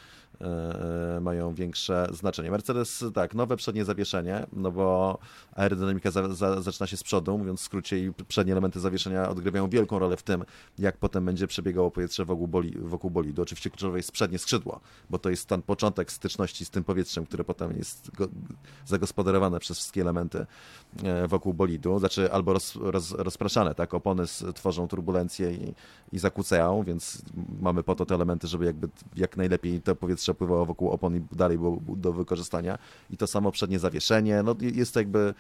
e, e, mają większe znaczenie. Mercedes, tak, nowe przednie zawieszenie, no bo aerodynamika za, za, zaczyna się z przodu, mówiąc w skrócie, i przednie elementy zawieszenia odgrywają wielką rolę w tym, jak potem będzie przebiegało powietrze wokół, boli, wokół bolidu. Oczywiście kluczowe jest przednie skrzydło, bo to jest ten początek styczności z tym powietrzem, które potem jest go, zagospodarowane przez wszystkie elementy wokół bolidu, znaczy albo roz, roz, rozpraszane, tak, opony z tworzą turbulencje i, i zakłócają, więc mamy po to te elementy, żeby jakby jak najlepiej to powietrze pływało wokół opon i dalej było do wykorzystania. I to samo przednie zawieszenie, no jest to jakby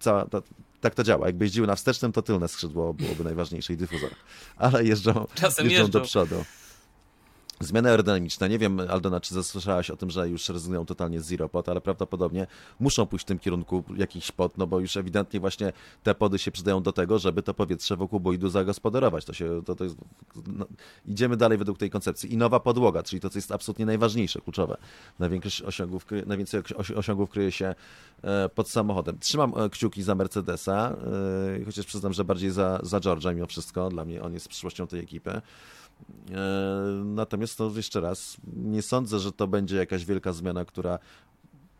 cała, ta, tak to działa. Jakby jeździły na wstecznym, to tylne skrzydło byłoby najważniejsze i dyfuzor. Ale jeżdżą, Czasem jeżdżą, jeżdżą do przodu. Zmiany aerodynamiczne. Nie wiem, Aldona, czy zasłyszałaś o tym, że już rezygnują totalnie z zero pod, ale prawdopodobnie muszą pójść w tym kierunku jakiś pod, no bo już ewidentnie właśnie te pody się przydają do tego, żeby to powietrze wokół boidu zagospodarować. To się, to, to jest, no, idziemy dalej według tej koncepcji. I nowa podłoga, czyli to, co jest absolutnie najważniejsze, kluczowe. Najwięcej osiągów, najwięcej osiągów kryje się e, pod samochodem. Trzymam e, kciuki za Mercedesa, e, chociaż przyznam, że bardziej za, za George'a mimo wszystko. Dla mnie on jest przyszłością tej ekipy. E, natomiast to jeszcze raz, nie sądzę, że to będzie jakaś wielka zmiana, która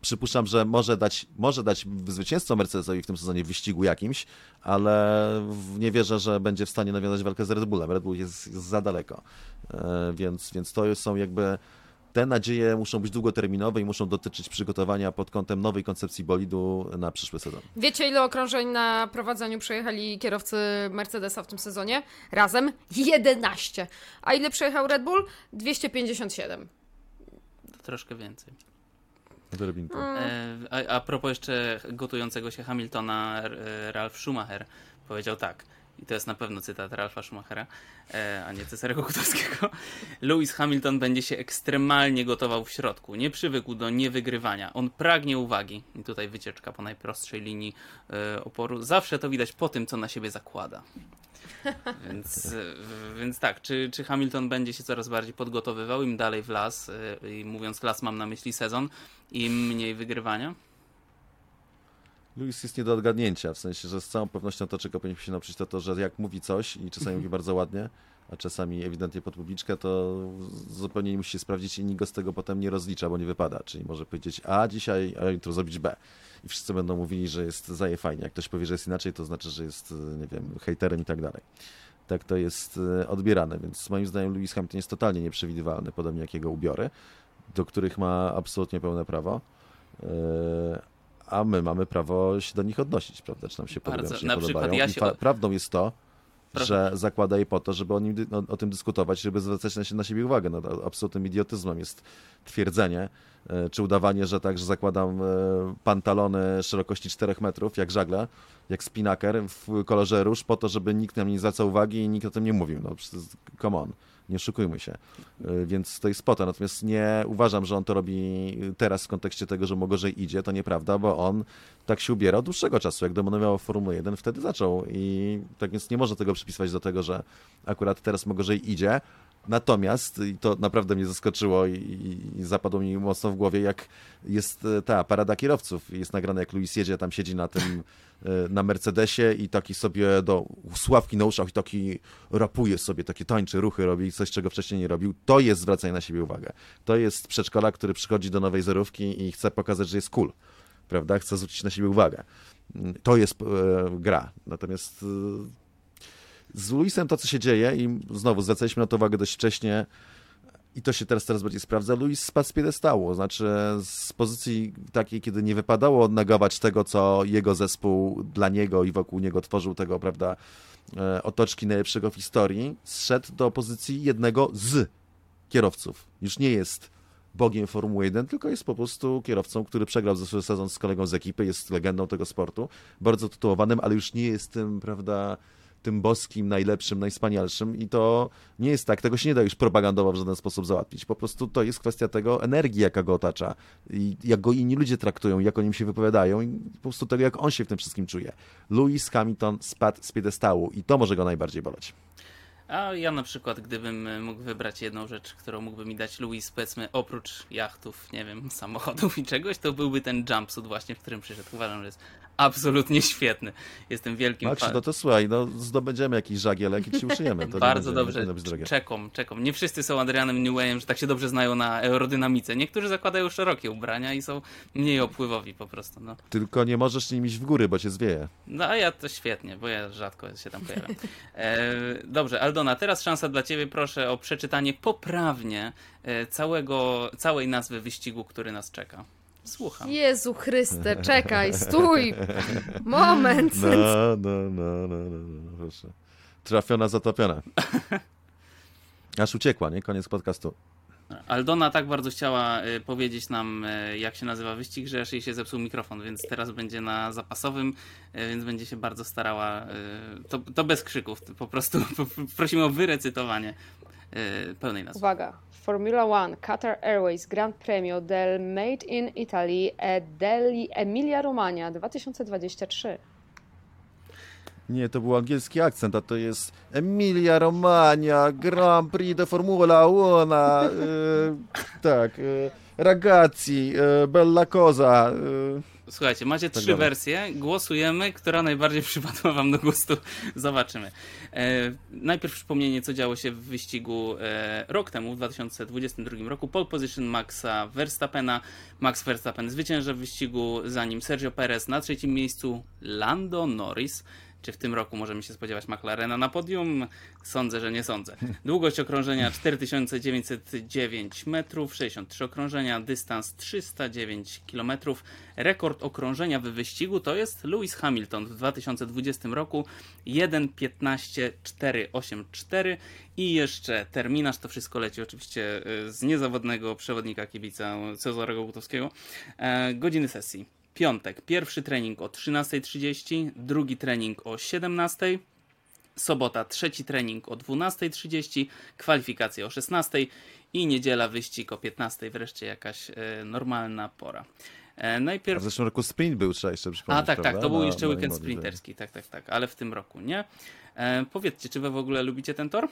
przypuszczam, że może dać, może dać zwycięstwo Mercedesowi w tym sezonie w wyścigu jakimś, ale nie wierzę, że będzie w stanie nawiązać walkę z Red Bullem. Red Bull jest, jest za daleko, e, więc, więc to są jakby te nadzieje muszą być długoterminowe i muszą dotyczyć przygotowania pod kątem nowej koncepcji bolidu na przyszły sezon. Wiecie, ile okrążeń na prowadzeniu przejechali kierowcy Mercedesa w tym sezonie? Razem 11. A ile przejechał Red Bull? 257. To troszkę więcej. Odrobinkę. E, a, a propos jeszcze gotującego się Hamiltona, e, Ralf Schumacher powiedział tak i to jest na pewno cytat Ralfa Schumachera, e, a nie Cezarego Kutowskiego, Lewis Hamilton będzie się ekstremalnie gotował w środku. Nie przywykł do niewygrywania. On pragnie uwagi. I tutaj wycieczka po najprostszej linii e, oporu. Zawsze to widać po tym, co na siebie zakłada. Więc, e, więc tak, czy, czy Hamilton będzie się coraz bardziej podgotowywał, im dalej w las, i mówiąc las mam na myśli sezon, im mniej wygrywania? Luis jest nie do odgadnięcia, w sensie, że z całą pewnością to, czego powinniśmy się nauczyć, to to, że jak mówi coś i czasami mówi bardzo ładnie, a czasami ewidentnie pod publiczkę, to zupełnie nie musi się sprawdzić i nikt go z tego potem nie rozlicza, bo nie wypada. Czyli może powiedzieć A dzisiaj, a jutro zrobić B. I wszyscy będą mówili, że jest zaje fajnie. Jak ktoś powie, że jest inaczej, to znaczy, że jest, nie wiem, hejterem i tak dalej. Tak to jest e, odbierane, więc moim zdaniem Lewis Hamilton jest totalnie nieprzewidywalny, podobnie jak jego ubiory, do których ma absolutnie pełne prawo e, a my mamy prawo się do nich odnosić, prawda? Czy nam się Bardzo. podobają, czy nie podobają. Ja się... prawdą jest to, Proszę. że zakłada je po to, żeby o, nim, o, o tym dyskutować, żeby zwracać na, na siebie uwagę. No, absolutnym idiotyzmem jest twierdzenie, e, czy udawanie, że tak, że zakładam e, pantalony szerokości 4 metrów, jak żagle, jak spinaker w kolorze róż, po to, żeby nikt na mnie nie zwracał uwagi i nikt o tym nie mówił. No, come on nie oszukujmy się. Y, więc to jest spota. Natomiast nie uważam, że on to robi teraz w kontekście tego, że mu gorzej idzie. To nieprawda, bo on tak się ubiera od dłuższego czasu. Jak dominował Formułę 1, wtedy zaczął. I tak więc nie można tego przypisywać do tego, że akurat teraz mu gorzej idzie. Natomiast, i to naprawdę mnie zaskoczyło i, i, zapadło mi mocno w głowie, jak jest e, ta parada kierowców. Jest nagrane, jak Luis jedzie, tam siedzi na tym, e, na Mercedesie i taki sobie do sławki na uszach i taki rapuje sobie, takie tańczy, ruchy robi, coś, czego wcześniej nie robił. To jest zwracanie na siebie uwagę. To jest przedszkola, który przychodzi do nowej zerówki i chce pokazać, że jest cool. Prawda? Chce zwrócić na siebie uwagę. To jest e, gra. Natomiast e, z Luisem to, co się dzieje, i znowu zwracaliśmy na to uwagę dość wcześnie, i to się teraz teraz bardziej sprawdza, Luis spadł z piedestału, znaczy z pozycji takiej, kiedy nie wypadało negować tego, co jego zespół dla niego i wokół niego tworzył tego, prawda, e, otoczki najlepszego w historii, zszedł do pozycji jednego z kierowców. Już nie jest bogiem Formuły 1, tylko jest po prostu kierowcą, który przegrał zeszły sezon z kolegą z ekipy, jest legendą tego sportu, bardzo tytułowanym, ale już nie jest tym, prawda, tym boskim, najlepszym, najwspanialszym i to nie jest tak, tego się nie da już propagandowo w żaden sposób załatwić. Po prostu to jest kwestia tego energii, jaka go otacza i jak go inni ludzie traktują, jak o nim się wypowiadają i po prostu tego, jak on się w tym wszystkim czuje. Lewis Hamilton spadł z piedestału i to może go najbardziej boleć. A ja na przykład, gdybym mógł wybrać jedną rzecz, którą mógłby mi dać Louis, powiedzmy, oprócz jachtów, nie wiem, samochodów i czegoś, to byłby ten jumpsuit właśnie, w którym przyszedł. Uważam, że jest absolutnie świetny. Jestem wielkim fanem. no to słuchaj, no zdobędziemy jakiś żagielek i ci uszyjemy. To Bardzo dobrze, czekom, czekom. Nie wszyscy są Adrianem Newayem, że tak się dobrze znają na aerodynamice. Niektórzy zakładają szerokie ubrania i są mniej opływowi po prostu. No. Tylko nie możesz nim iść w góry, bo cię zwieje. No a ja to świetnie, bo ja rzadko się tam pojawiam. E, dobrze, Aldona, teraz szansa dla ciebie. Proszę o przeczytanie poprawnie e, całego, całej nazwy wyścigu, który nas czeka. Słucham. Jezu Chryste, czekaj, stój! Moment! No, no, no, no, no, no proszę. trafiona, zatopiona. Aż uciekła, nie? Koniec podcastu. Aldona tak bardzo chciała y, powiedzieć nam, y, jak się nazywa wyścig, że aż jej się zepsuł mikrofon, więc teraz będzie na zapasowym, y, więc będzie się bardzo starała. To, to bez krzyków, po prostu prosimy o wyrecytowanie pełnej nazwy. Uwaga. Formula One Qatar Airways Grand Premio del Made in Italy e degli Emilia Romagna 2023. Nie, to był angielski akcent, a to jest Emilia Romagna, Grand Prix de Formula One, e, tak, e, ragazzi, e, bella cosa. E. Słuchajcie, macie tak trzy dalej. wersje, głosujemy, która najbardziej przypadła wam do gustu, zobaczymy. E, najpierw przypomnienie, co działo się w wyścigu e, rok temu, w 2022 roku. Pole position Maxa Verstappena. Max Verstappen zwycięża w wyścigu, zanim Sergio Perez na trzecim miejscu, Lando Norris czy w tym roku możemy się spodziewać McLarena na podium? Sądzę, że nie sądzę. Długość okrążenia 4909 metrów, 63 okrążenia, dystans 309 km. Rekord okrążenia w wyścigu to jest Lewis Hamilton w 2020 roku 1.15.484 i jeszcze terminarz, to wszystko leci oczywiście y, z niezawodnego przewodnika kibica Cezarego Gutowskiego. E, godziny sesji piątek pierwszy trening o 13.30, drugi trening o 17.00, sobota trzeci trening o 12.30, kwalifikacje o 16.00 i niedziela wyścig o 15.00, wreszcie jakaś e, normalna pora. E, najpierw... A w zeszłym roku sprint był, trzeba jeszcze przypomnieć. A tak, prawda? tak, to był jeszcze na, weekend sprinterski, tak, tak, tak, ale w tym roku nie. E, powiedzcie, czy wy w ogóle lubicie ten tor?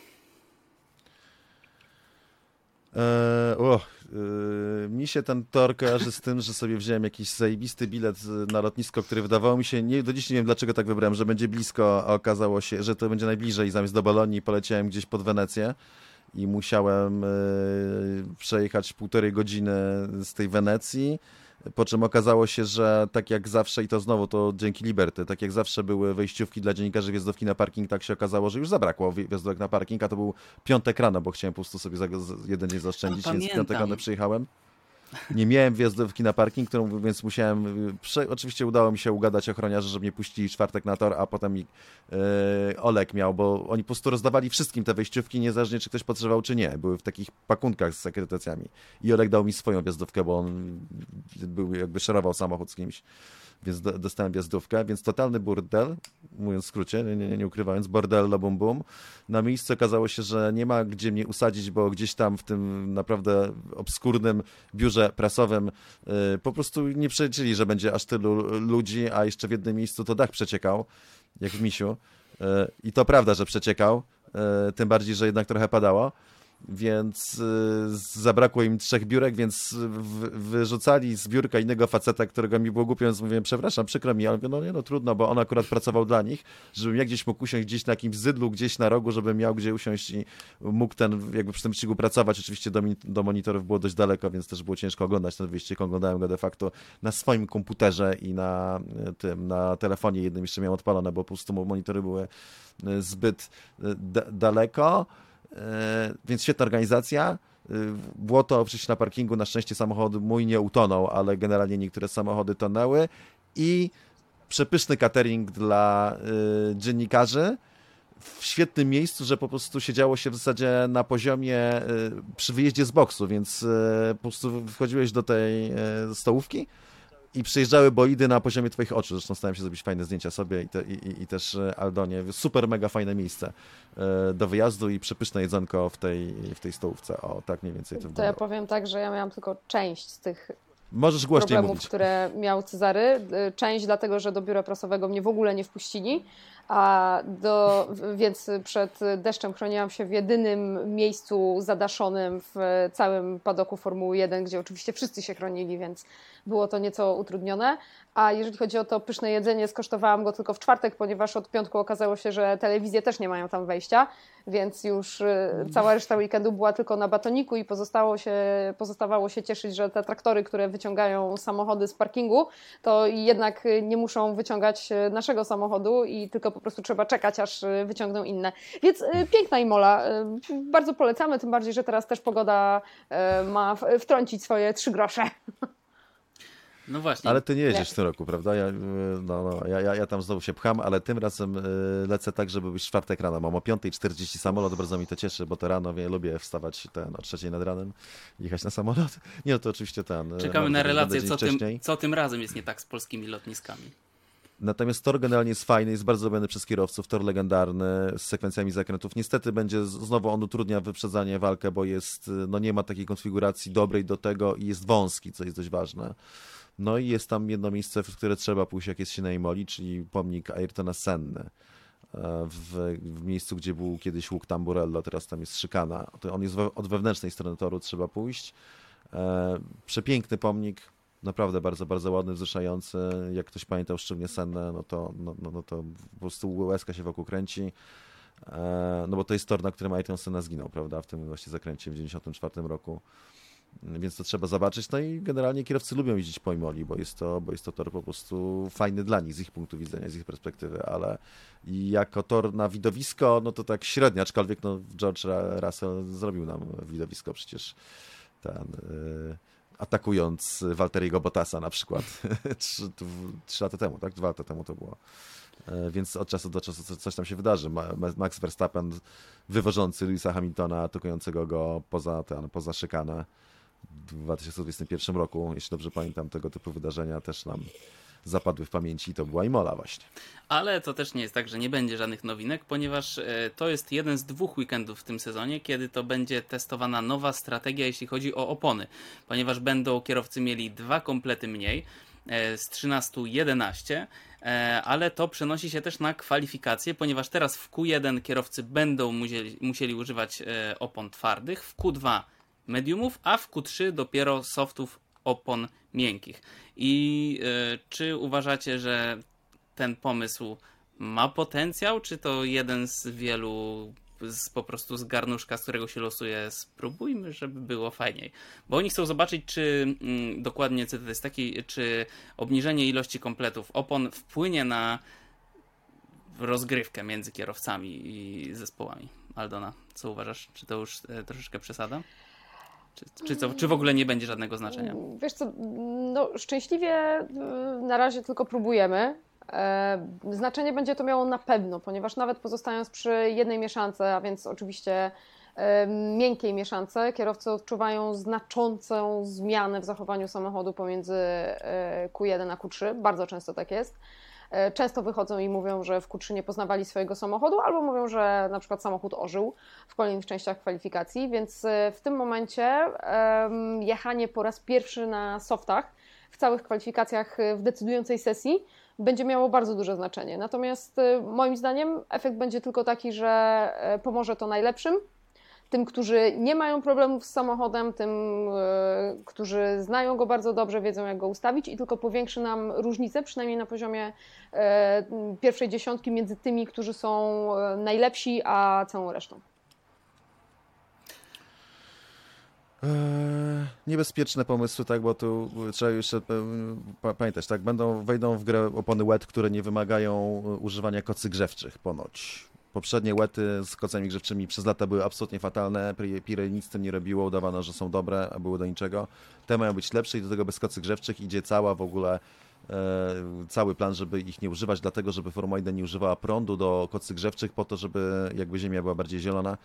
Eee, yy, mi się ten tor kojarzy z tym, że sobie wziąłem jakiś zajebisty bilet na lotnisko, który wydawało mi się, nie, do dziś nie wiem dlaczego tak wybrałem, że będzie blisko, a okazało się, że to będzie najbliżej zamiast do Bolonii poleciałem gdzieś pod Wenecję i musiałem yy, przejechać półtorej godziny z tej Wenecji po czym okazało się, że tak jak zawsze, i to znowu to dzięki Liberty, tak jak zawsze były wejściówki dla dziennikarzy wjazdówki na parking, tak się okazało, że już zabrakło wjazdówek na parking, a to był piątek rano, bo chciałem po prostu sobie jeden dzień zaoszczędzić, więc piątek rano przyjechałem. Nie miałem wjazdówki na parking, którą, więc musiałem. Prze... Oczywiście udało mi się ugadać ochroniarzy, żeby mnie puścili czwartek na tor, a potem mi yy, Olek miał, bo oni po prostu rozdawali wszystkim te wejściówki, niezależnie czy ktoś potrzebował, czy nie. Były w takich pakunkach z akredytacjami. I Olek dał mi swoją wjazdówkę, bo on był jakby szerował samochód z kimś więc do, dostałem wjazdówkę, więc totalny burdel, mówiąc w skrócie, nie, nie, nie ukrywając, bordello bum bum. Na miejscu okazało się, że nie ma gdzie mnie usadzić, bo gdzieś tam w tym naprawdę obskurnym biurze prasowym yy, po prostu nie przeczyli, że będzie aż tylu ludzi, a jeszcze w jednym miejscu to dach przeciekał, jak w misiu. Yy, I to prawda, że przeciekał, yy, tym bardziej, że jednak trochę padało więc y, zabrakło im trzech biurek, więc wyrzucali z biurka innego faceta, którego mi było głupio, więc mówiłem, przepraszam, przykro mi, ale no nie, no trudno, bo on akurat pracował dla nich, żebym ja gdzieś mógł usiąść gdzieś na jakimś zydlu, gdzieś na rogu, żebym miał gdzie usiąść i mógł ten, jakby przy tym wyścigu pracować. Oczywiście do, do monitorów było dość daleko, więc też było ciężko oglądać ten wyścig. Oglądałem go de facto na swoim komputerze i na y, tym, na telefonie jednym jeszcze miałem odpalone, bo po prostu monitory były y, zbyt daleko. E, więc świetna organizacja. E, Błoto oczywiście na parkingu, na szczęście samochód mój nie utonął, ale generalnie niektóre samochody tonęły i przepyszny catering dla y, dziennikarzy w świetnym miejscu, że po prostu siedziało się w zasadzie na poziomie przy wyjeździe z boksu, więc po prostu wchodziłeś do tej stołówki, i przyjeżdżały bolidy na poziomie twoich oczu. Zresztą starałem się zrobić fajne zdjęcia sobie i, te, i, i, też e, Aldonie. Super, mega fajne miejsce e, do wyjazdu i przepyszne jedzonko w tej, w tej stołówce. O, tak mniej więcej to, to ja powiem tak, że ja miałam tylko część z tych Możesz głośniej problemów, mówić. które miał Cezary. E, część dlatego, że do biura prasowego mnie w ogóle nie wpuścili, a do, więc przed deszczem chroniłam się w jedynym miejscu zadaszonym w całym padoku Formuły 1, gdzie oczywiście wszyscy się chronili, więc było to nieco utrudnione. A jeżeli chodzi o to pyszne jedzenie, skosztowałam go tylko w czwartek, ponieważ od piątku okazało się, że telewizje też nie mają tam wejścia, więc już y, cała reszta weekendu była tylko na batoniku i pozostało się, pozostawało się cieszyć, że te traktory, które wyciągają samochody z parkingu, to jednak nie muszą wyciągać y, naszego samochodu i tylko po prostu trzeba czekać, aż y, wyciągną inne. Więc piękna Imola, bardzo polecamy, tym bardziej, że teraz też pogoda ma wtrącić swoje trzy grosze. No właśnie. Ale ty nie jedziesz w tym roku, prawda? Ja, no, no, ja, ja, tam znowu się pcham, ale tym razem y, lecę tak, żeby być czwartek rano. Mam o 5.40 samolot, bardzo mi to cieszy, bo to rano wie, lubię wstawać ten, o trzeciej nad ranem, jechać na samolot. Nie, no to oczywiście ten. Czekamy na relację, co tym, co tym razem jest nie tak z polskimi lotniskami. Natomiast tor generalnie jest fajny, jest bardzo lubiany przez kierowców, tor legendarny z sekwencjami zakrętów. Niestety będzie, znowu on utrudnia wyprzedzanie walkę, bo jest, no nie ma takiej konfiguracji dobrej do tego i jest wąski, co jest dość ważne. No i jest tam jedno miejsce, w które trzeba pójść, jak jest się na Imoli, czyli pomnik Ayrtona Senny. E, w, w, miejscu, gdzie był kiedyś łuk Tamburello, teraz tam jest szykana. On jest we, od wewnętrznej strony toru, trzeba pójść. E, przepiękny pomnik, naprawdę bardzo, bardzo ładny, wzruszający. Jak ktoś pamiętał szczególnie Sennę, no to, no, no, no to po prostu łezka się wokół kręci. E, no bo to jest tor, na którym Ayrton Senna zginął, prawda, w tym właśnie zakręcie w 1994 roku więc to trzeba zobaczyć. No i generalnie kierowcy lubią jeździć po Imoli, bo jest to, bo jest to tor po prostu fajny dla nich, z ich punktu widzenia, z ich perspektywy, ale jako tor na widowisko, no to tak średnio, aczkolwiek no George Russell zrobił nam widowisko przecież ten... Yy, atakując Walteriego Bottasa na przykład trzy, trzy lata temu, tak? Dwa lata temu to było. E, więc od czasu do czasu coś tam się wydarzy. Max Verstappen wywożący Louisa Hamiltona, atakującego go poza, ten, poza szykanę w 2021 roku, jeśli dobrze pamiętam, tego typu wydarzenia też nam zapadły w pamięci i to była Imola właśnie. Ale to też nie jest tak, że nie będzie żadnych nowinek, ponieważ e, to jest jeden z dwóch weekendów w tym sezonie, kiedy to będzie testowana nowa strategia, jeśli chodzi o opony, ponieważ będą kierowcy mieli dwa komplety mniej, e, z 13 11, e, ale to przenosi się też na kwalifikacje, ponieważ teraz w Q1 kierowcy będą musieli, musieli używać opon twardych, w Q2 mediumów, a w Q3 dopiero softów opon miękkich. I y, czy uważacie, że ten pomysł ma potencjał, czy to jeden z wielu z, po prostu z garnuszka, z którego się losuje, spróbujmy, żeby było fajniej. Bo oni chcą zobaczyć, czy mm, dokładnie co to jest taki, czy obniżenie ilości kompletów opon wpłynie na rozgrywkę między kierowcami i zespołami. Aldona, co uważasz? Czy to już e, troszeczkę przesada? Czy, czy, co, czy w ogóle nie będzie żadnego znaczenia? Wiesz co, no szczęśliwie y, na razie tylko próbujemy. E, znaczenie będzie to miało na pewno, ponieważ nawet pozostając przy jednej mieszance, a więc oczywiście e, miękkiej mieszance, kierowcy odczuwają znaczącą zmianę w zachowaniu samochodu pomiędzy e, Q1 a Q3. Bardzo często tak jest. E, często wychodzą i mówią, że w Q3 nie poznawali swojego samochodu, albo mówią, że na przykład samochód ożył w kolejnych częściach kwalifikacji, więc e, w tym momencie jechanie po raz pierwszy na softach w całych kwalifikacjach e, w decydującej sesji będzie miało bardzo duże znaczenie. Natomiast moim zdaniem efekt będzie tylko taki, że pomoże to najlepszym, tym, którzy nie mają problemów z samochodem, tym, e, którzy znają go bardzo dobrze, wiedzą jak go ustawić i tylko powiększy nam różnicę, przynajmniej na poziomie e, pierwszej dziesiątki między tymi, którzy są e, najlepsi, a całą resztą. niebezpieczne pomysły, tak, bo tu trzeba jeszcze pamiętać, tak, będą, wejdą w grę opony wet, które nie wymagają używania kocy grzewczych ponoć. Poprzednie łety z kocami grzewczymi przez lata były absolutnie fatalne. Pirelli nic z tym nie robiło, udawano, że są dobre, a były do niczego. Te mają być lepsze i do tego bez kocy grzewczych idzie cała w ogóle e, cały plan, żeby ich nie używać, dlatego żeby Formuła 1 nie używała prądu do kocy grzewczych po to, żeby jakby ziemia była bardziej zielona.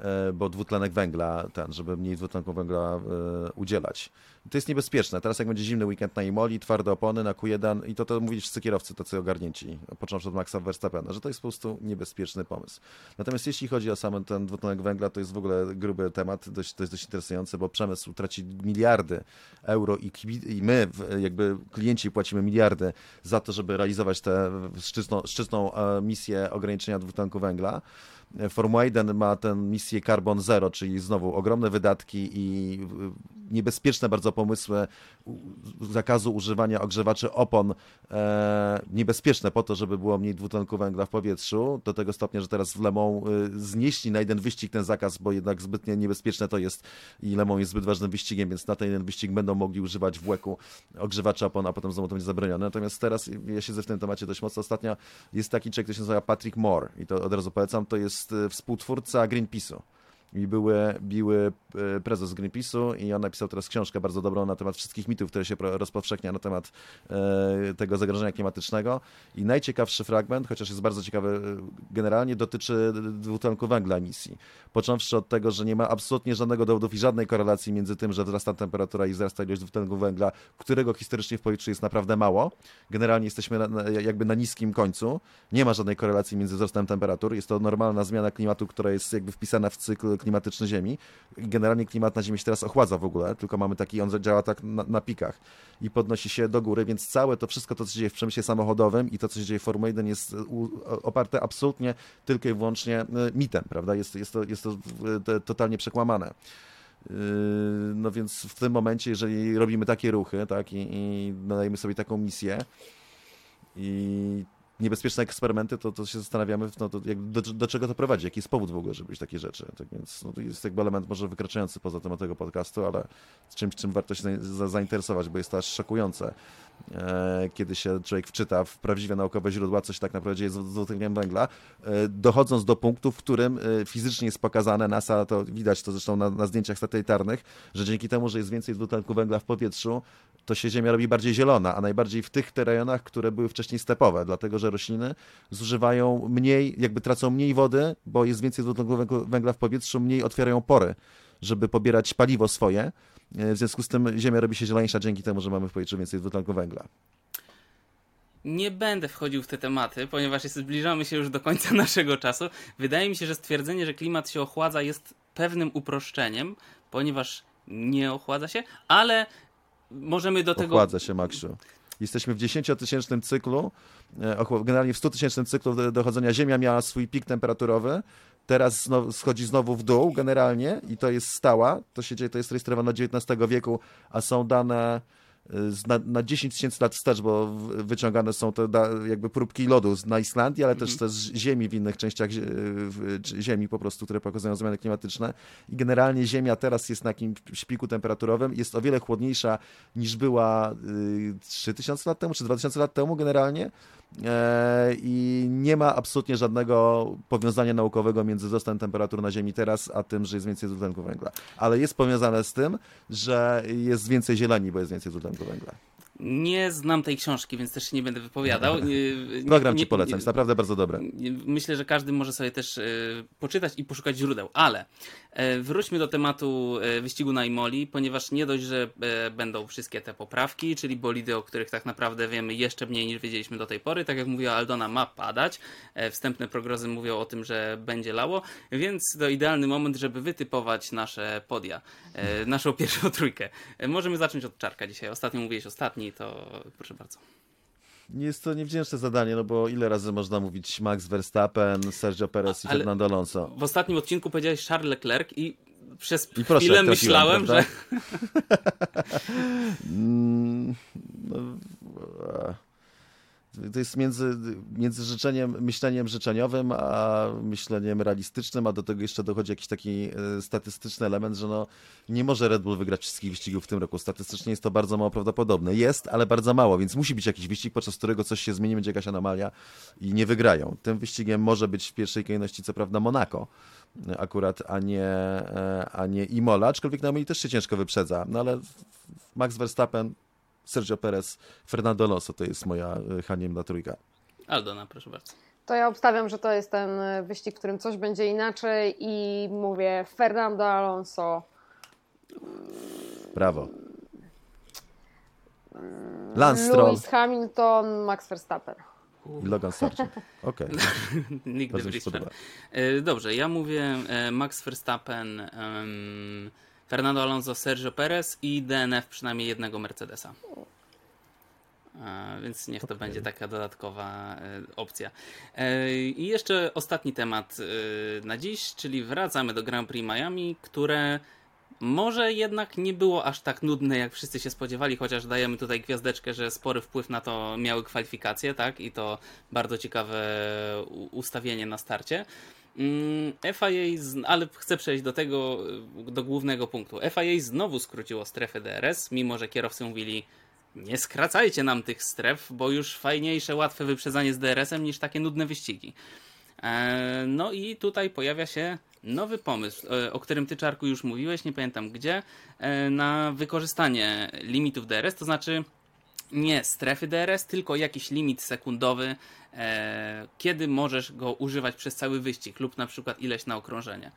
E, bo dwutlenek węgla, ten, żeby mniej dwutlenku węgla e, udzielać. To jest niebezpieczne. Teraz jak będzie zimny weekend na Imoli, twarde opony na Q1 i to, to mówili wszyscy kierowcy tacy ogarnięci, począwszy od Maxa Verstappena, że to jest po prostu niebezpieczny pomysł. Natomiast jeśli chodzi o sam ten dwutlenek węgla, to jest w ogóle gruby temat, dość, to jest dość interesujące, bo przemysł traci miliardy euro i, i my, jakby klienci płacimy miliardy za to, żeby realizować tę szczytną, szczytną e, misję ograniczenia dwutlenku węgla. Formuła 1 ma tę misję Carbon Zero, czyli znowu ogromne wydatki i niebezpieczne bardzo pomysły zakazu używania ogrzewaczy opon, e, niebezpieczne po to, żeby było mniej dwutlenku węgla w powietrzu, do tego stopnia, że teraz w Lemą y, znieśli na jeden wyścig ten zakaz, bo jednak zbytnie niebezpieczne to jest i Lemą jest zbyt ważnym wyścigiem, więc na ten jeden wyścig będą mogli używać w łeku ogrzewaczy opon, a potem znowu to będzie zabronione. Natomiast teraz ja siedzę w tym temacie dość mocno. Ostatnio jest taki człowiek, który się nazywa Patrick Moore i to od razu polecam, to jest y, współtwórca Greenpeace'u i były, biły e, prezes Greenpeace'u i on napisał teraz książkę bardzo dobrą na temat wszystkich mitów, które się rozpowszechnia na temat e, tego zagrożenia klimatycznego i najciekawszy fragment, chociaż jest bardzo ciekawy e, generalnie, dotyczy dwutlenku węgla emisji. Począwszy od tego, że nie ma absolutnie żadnego dowodów i żadnej korelacji między tym, że wzrasta temperatura i wzrasta ilość dwutlenku węgla, którego historycznie w powietrzu jest naprawdę mało. Generalnie jesteśmy jakby na niskim końcu. Nie ma żadnej korelacji między wzrostem temperatur. Jest to normalna zmiana klimatu, która jest jakby wpisana w cykl klimatyczny Ziemi. Generalnie klimat na Ziemi się teraz ochładza w ogóle, tylko mamy taki, on działa tak na, na pikach i podnosi się do góry, więc całe to wszystko, to co się dzieje w przemyśle samochodowym i to, co się dzieje w Formule 1 jest oparte absolutnie tylko i wyłącznie e, mitem, prawda? Jest, jest, to, jest to totalnie przekłamane. Yy, no więc w tym momencie, jeżeli robimy takie ruchy, tak, i, i nadajemy sobie taką misję i niebezpieczne eksperymenty, to, to się zastanawiamy, no, to jak, do, do, czego to prowadzi, jaki jest powód w ogóle, żeby robić takie rzeczy. Tak więc no, to jest jakby element może wykraczający poza temat tego podcastu, ale czymś, czym warto się za, zainteresować, bo jest to aż szokujące, kiedy się człowiek wczyta w prawdziwe naukowe źródła, coś tak naprawdę z dwutlenkiem węgla, e, dochodząc do punktu, w którym e, fizycznie jest pokazane, NASA to widać to zresztą na, na zdjęciach satelitarnych, że dzięki temu, że jest więcej dwutlenku węgla w powietrzu, to się Ziemia robi bardziej zielona, a najbardziej w tych rejonach, które były wcześniej stepowe, dlatego że rośliny zużywają mniej, jakby tracą mniej wody, bo jest więcej dwutlenku węgla w powietrzu, mniej otwierają pory, żeby pobierać paliwo swoje. W związku z tym Ziemia robi się zieleńsza dzięki temu, że mamy w powietrzu więcej dwutlenku węgla. Nie będę wchodził w te tematy, ponieważ zbliżamy się już do końca naszego czasu. Wydaje mi się, że stwierdzenie, że klimat się ochładza jest pewnym uproszczeniem, ponieważ nie ochładza się, ale możemy do tego... Ochładza się, Maksiu. Jesteśmy w 10-tysięcznym cyklu, e, generalnie w 100-tysięcznym cyklu dochodzenia Ziemia miała swój pik temperaturowy, teraz znowu, schodzi znowu w dół generalnie i to jest stała, to się dzieje, to jest rejestrowane od XIX wieku, a są dane na, na 10 tysięcy lat wstecz, bo wyciągane są te jakby próbki lodu na Islandii, ale też mhm. z ziemi w innych częściach ziemi po prostu, które pokazują zmiany klimatyczne. I generalnie Ziemia teraz jest na jakimś szpiku temperaturowym, jest o wiele chłodniejsza niż była 3000 y, lat temu, czy 2000 lat temu generalnie. E, i nie ma absolutnie żadnego powiązania naukowego między wzrostem temperatur na Ziemi teraz, a tym, że jest więcej dwutlenku węgla. Ale jest powiązane z tym, że jest więcej zieleni, bo jest więcej dwutlenku węgla. Nie znam tej książki, więc też się nie będę wypowiadał. Program ci polecam, jest naprawdę bardzo dobry. Myślę, że każdy może sobie też e, poczytać i poszukać źródeł, ale e, wróćmy do tematu e, wyścigu na Imoli, ponieważ nie dość, że będą wszystkie te poprawki, czyli bolidy, o których tak naprawdę wiemy jeszcze mniej niż wiedzieliśmy do tej pory. Tak jak mówiła Aldona, ma padać. Wstępne progrozy mówią o tym, że będzie lało, więc to idealny moment, żeby wytypować nasze podia, naszą pierwszą trójkę. Możemy zacząć od Czarka dzisiaj. Ostatnio mówiłeś ostatni, to proszę bardzo. Jest to niewdzięczne zadanie, no bo ile razy można mówić Max Verstappen, Sergio Perez i Ale Fernando Alonso? W ostatnim odcinku powiedziałeś Charles Leclerc i przez I proszę, chwilę myślałem, że... Mm, no, to jest między, między życzeniem, myśleniem życzeniowym, a myśleniem realistycznym, a do tego jeszcze dochodzi jakiś taki e, statystyczny element, że no, nie może Red Bull wygrać wszystkich wyścigów w tym roku. Statystycznie jest to bardzo mało prawdopodobne. Jest, ale bardzo mało, więc musi być jakiś wyścig, podczas którego coś się zmieni, będzie jakaś anomalia i nie wygrają. Tym wyścigiem może być w pierwszej kolejności co prawda Monaco akurat, a nie, e, a nie Imola, aczkolwiek na mnie też się ciężko wyprzedza, no ale Max Verstappen Sergio Perez, Fernando Alonso to jest moja e, haniebna trójka. Aldona, proszę bardzo. To ja obstawiam, że to jest ten e, wyścig, w którym coś będzie inaczej i mówię Fernando Alonso. Brawo. Lance Stroll. Lewis Hamilton, Max Verstappen. I Logan Sargent. Okej. Okay. Nigdy e, Dobrze, ja mówię Max Verstappen, Fernando Alonso, Sergio Perez i DNF przynajmniej jednego Mercedesa. Więc niech to okay. będzie taka dodatkowa e, opcja. E, I jeszcze ostatni temat e, na dziś, czyli wracamy do Grand Prix Miami, które może jednak nie było aż tak nudne, jak wszyscy się spodziewali, chociaż dajemy tutaj gwiazdeczkę, że spory wpływ na to miały kwalifikacje, tak? I to bardzo ciekawe ustawienie na starcie. Mm, FIA, ale chcę przejść do tego, do głównego punktu. FIA znowu skróciło strefę DRS, mimo że kierowcy mówili nie skracajcie nam tych stref, bo już fajniejsze, łatwe wyprzedzanie z DRS-em niż takie nudne wyścigi. E, no i tutaj pojawia się nowy pomysł, e, o którym ty, Czarku, już mówiłeś, nie pamiętam gdzie, e, na wykorzystanie limitów DRS, to znaczy nie strefy DRS, tylko jakiś limit sekundowy, e, kiedy możesz go używać przez cały wyścig lub na przykład ileś na okrążenie.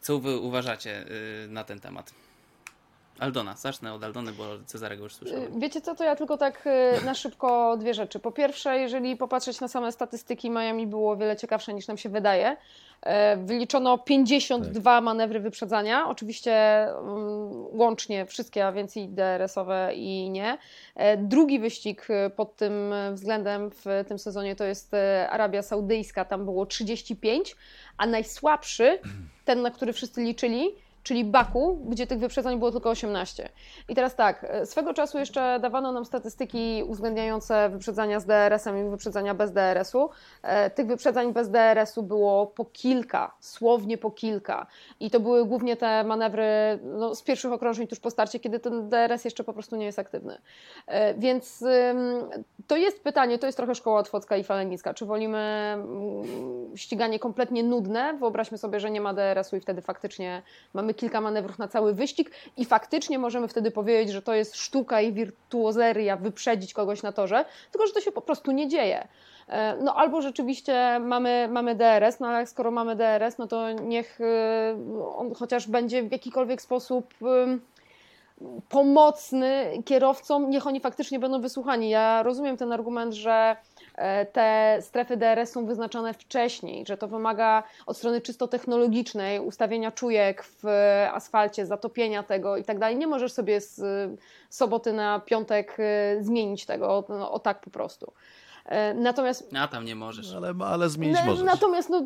Co wy uważacie na ten temat? Aldona, zacznę od Aldony, bo Cezarego już słyszałem. Wiecie co, to ja tylko tak na szybko dwie rzeczy. Po pierwsze, jeżeli popatrzeć na same statystyki, Miami było o wiele ciekawsze niż nam się wydaje. E, wyliczono 52 tak. manewry wyprzedzania, oczywiście mm, łącznie wszystkie, a więc i DRS-owe i nie. Drugi wyścig pod tym względem w tym sezonie to jest Arabia Saudyjska, tam było 35, a najsłabszy, ten na który wszyscy liczyli, czyli Baku, gdzie tych wyprzedzań było tylko 18. I teraz tak, e, swego czasu jeszcze dawano nam statystyki uwzględniające wyprzedzania z DRS-em i wyprzedzania bez DRS-u. E, tych wyprzedzań bez DRS-u było po kilka, słownie po kilka. I to były głównie te manewry no, z pierwszych okrążeń tuż po starcie, kiedy ten DRS jeszcze po prostu nie jest aktywny. E, więc to jest pytanie, to jest trochę szkoła otwocka i falenicka. Czy wolimy mm, ściganie kompletnie nudne? Wyobraźmy sobie, że nie ma DRS-u i wtedy faktycznie mamy mamy kilka manewrów na cały wyścig i faktycznie możemy wtedy powiedzieć, że to jest sztuka i wirtuozeria wyprzedzić kogoś na torze, tylko że to się po prostu nie dzieje. E, no albo rzeczywiście mamy, mamy DRS, no ale skoro mamy DRS, no to niech e, on chociaż będzie w jakikolwiek sposób pomocny kierowcom, niech oni faktycznie będą wysłuchani. Ja rozumiem ten argument, że te strefy DRS są wyznaczone wcześniej, że to wymaga od strony czysto technologicznej ustawienia czujek w asfalcie, zatopienia tego i tak dalej. Nie możesz sobie z soboty na piątek e, zmienić tego no, o tak po prostu. E, natomiast. A tam nie możesz. Ale, ale zmienić możesz. Natomiast, no,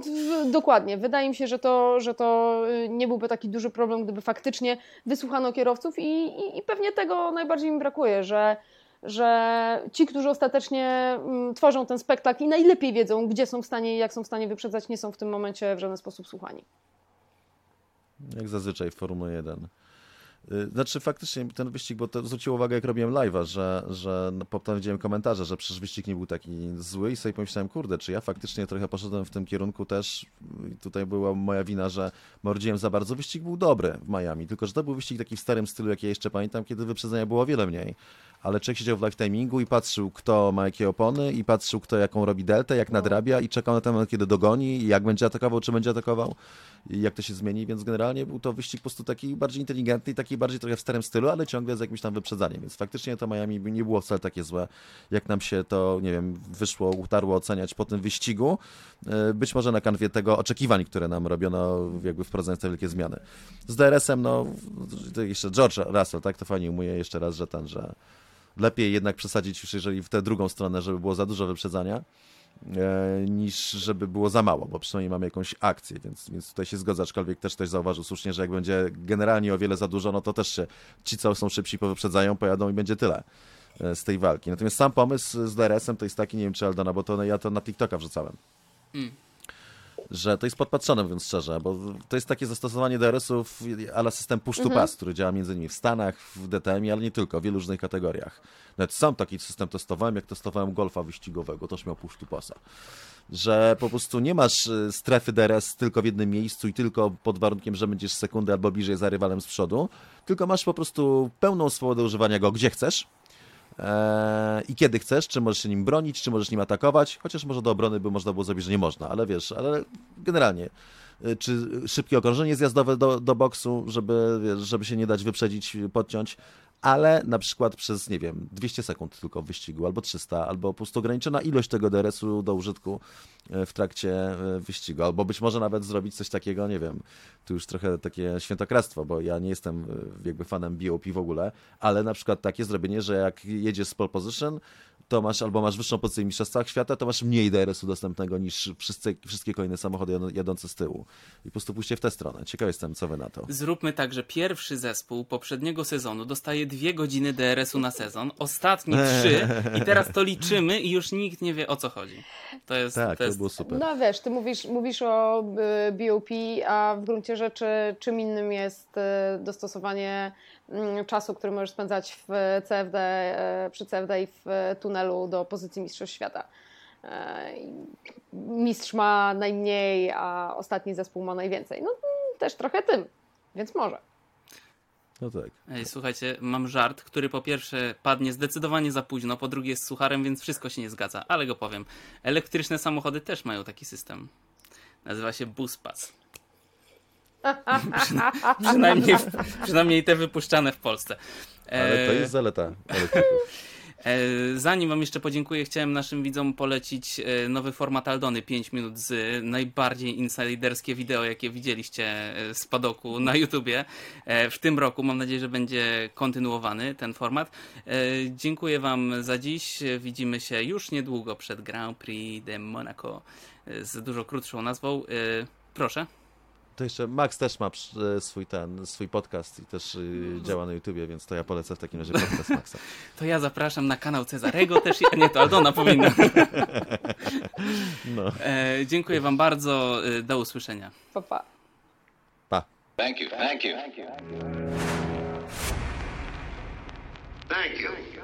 dokładnie. Wydaje mi się, że to, że to nie byłby taki duży problem, gdyby faktycznie wysłuchano kierowców, i, i, i pewnie tego najbardziej mi brakuje, że że ci, którzy ostatecznie mm, tworzą ten spektakl i najlepiej wiedzą, gdzie są w stanie i jak są w stanie wyprzedzać, nie są w tym momencie w żaden sposób słuchani. Jak zazwyczaj w Formule 1. Y, znaczy faktycznie ten wyścig, bo to zwróciło uwagę jak robiłem live'a, że, że no, potem widziałem komentarze, że przecież wyścig nie był taki zły i sobie pomyślałem, kurde, czy ja faktycznie trochę poszedłem w tym kierunku też i tutaj była moja wina, że mordziłem za bardzo. Wyścig był dobry w Miami, tylko że to był wyścig taki w starym stylu, jak ja jeszcze pamiętam, kiedy wyprzedzenia było o wiele mniej ale człowiek siedział w live timingu i patrzył, kto ma jakie opony i patrzył, kto jaką robi deltę, jak no. nadrabia i czekał na ten moment, kiedy dogoni, jak będzie atakował, czy będzie atakował i jak to się zmieni, więc generalnie był to wyścig po prostu taki bardziej inteligentny i taki bardziej trochę w starym stylu, ale ciągle z jakimś tam wyprzedzaniem, więc faktycznie to Miami nie było wcale takie złe, jak nam się to, nie wiem, wyszło, utarło oceniać po tym wyścigu, e, być może na kanwie tego oczekiwań, które nam robiono, jakby wprowadzając te wielkie zmiany. Z DRS-em, no, to jeszcze George Russell, tak, to fajnie umuje jeszcze raz, że ten, że lepiej jednak przesadzić już jeżeli w tę drugą stronę, żeby było za dużo wyprzedzania, e, niż żeby było za mało, bo przynajmniej mamy jakąś akcję, więc, więc tutaj się zgodzę, aczkolwiek też ktoś zauważył słusznie, że jak będzie generalnie o wiele za dużo, no to też się ci, co są szybsi, powyprzedzają, pojadą i będzie tyle e, z tej walki. Natomiast sam pomysł z DRS-em to jest taki, nie wiem czy Aldona, bo to ja to na TikToka wrzucałem. Mm że to jest podpatrzone, mówiąc szczerze, bo to jest takie zastosowanie DRS-ów ale system push to mhm. pass, który działa między innymi w Stanach, w DTM, ale nie tylko, w wielu różnych kategoriach. Nawet sam taki system testowałem, jak testowałem golfa wyścigowego, też miał push to passa. Że po prostu nie masz y, strefy DRS tylko w jednym miejscu i tylko pod warunkiem, że będziesz sekundę albo bliżej za rywalem z przodu, tylko masz po prostu pełną swobodę używania go gdzie chcesz, i kiedy chcesz, czy możesz się nim bronić, czy możesz nim atakować, chociaż może do obrony by można było zrobić, że nie można, ale wiesz, ale generalnie y, czy szybkie okrążenie zjazdowe do, do boksu, żeby, wiesz, żeby się nie dać wyprzedzić, podciąć, ale na przykład przez, nie wiem, 200 sekund tylko wyścigu, albo 300, albo po prostu ograniczona ilość tego DRS-u do użytku e, w trakcie e, wyścigu, albo być może nawet zrobić coś takiego, nie wiem, tu już trochę takie świętokradztwo, bo ja nie jestem e, jakby fanem BOP w ogóle, ale na przykład takie zrobienie, że jak jedziesz z pole position, to masz albo masz wyższą pozycję w Mistrzostwach Świata, to masz mniej DRS-u dostępnego niż wszyscy, wszystkie kolejne samochody jadące z tyłu. I po prostu pójście w tę stronę. Ciekaw jestem, co wy na to. Zróbmy tak, że pierwszy zespół poprzedniego sezonu dostaje dwie godziny DRS-u na sezon, ostatni trzy i teraz to liczymy i już nikt nie wie o co chodzi. To jest, tak, to, jest... to było super. No wiesz, ty mówisz, mówisz o y, BOP, a w gruncie rzeczy czym innym jest y, dostosowanie mm, czasu, który możesz spędzać w CFD, y, przy CFD i w tunelu do pozycji Mistrzostw Świata. Mistrz ma najmniej, a ostatni zespół ma najwięcej. No też trochę tym, więc może. No tak. Ej, słuchajcie, mam żart, który po pierwsze padnie zdecydowanie za późno, po drugie jest sucharem, więc wszystko się nie zgadza, ale go powiem. Elektryczne samochody też mają taki system. Nazywa się Buspas. Przyna przynajmniej, przynajmniej te wypuszczane w Polsce. Ale to E, jest zaleta elektryków. Zanim Wam jeszcze podziękuję, chciałem naszym widzom polecić e, nowy format Aldony 5 minut z najbardziej insiderskie wideo, jakie widzieliście e, z padoku na YouTubie e, w tym roku. Mam nadzieję, że będzie kontynuowany ten format. E, Dziękuję Wam za dziś. Widzimy się już niedługo przed Grand Prix de Monaco e, z dużo krótszą nazwą. E, Proszę. To jeszcze Max też ma przy- swój ten, swój podcast i też y, działa na YouTubie, więc to ja polecę w takim razie podcast Maxa. To ja zapraszam na kanał Cezarego też. A nie, to Aldona powinna. No, E, Dziękuję Wam bardzo. E, Do usłyszenia. Pa, pa. pa. Thank you. Thank you. Thank you.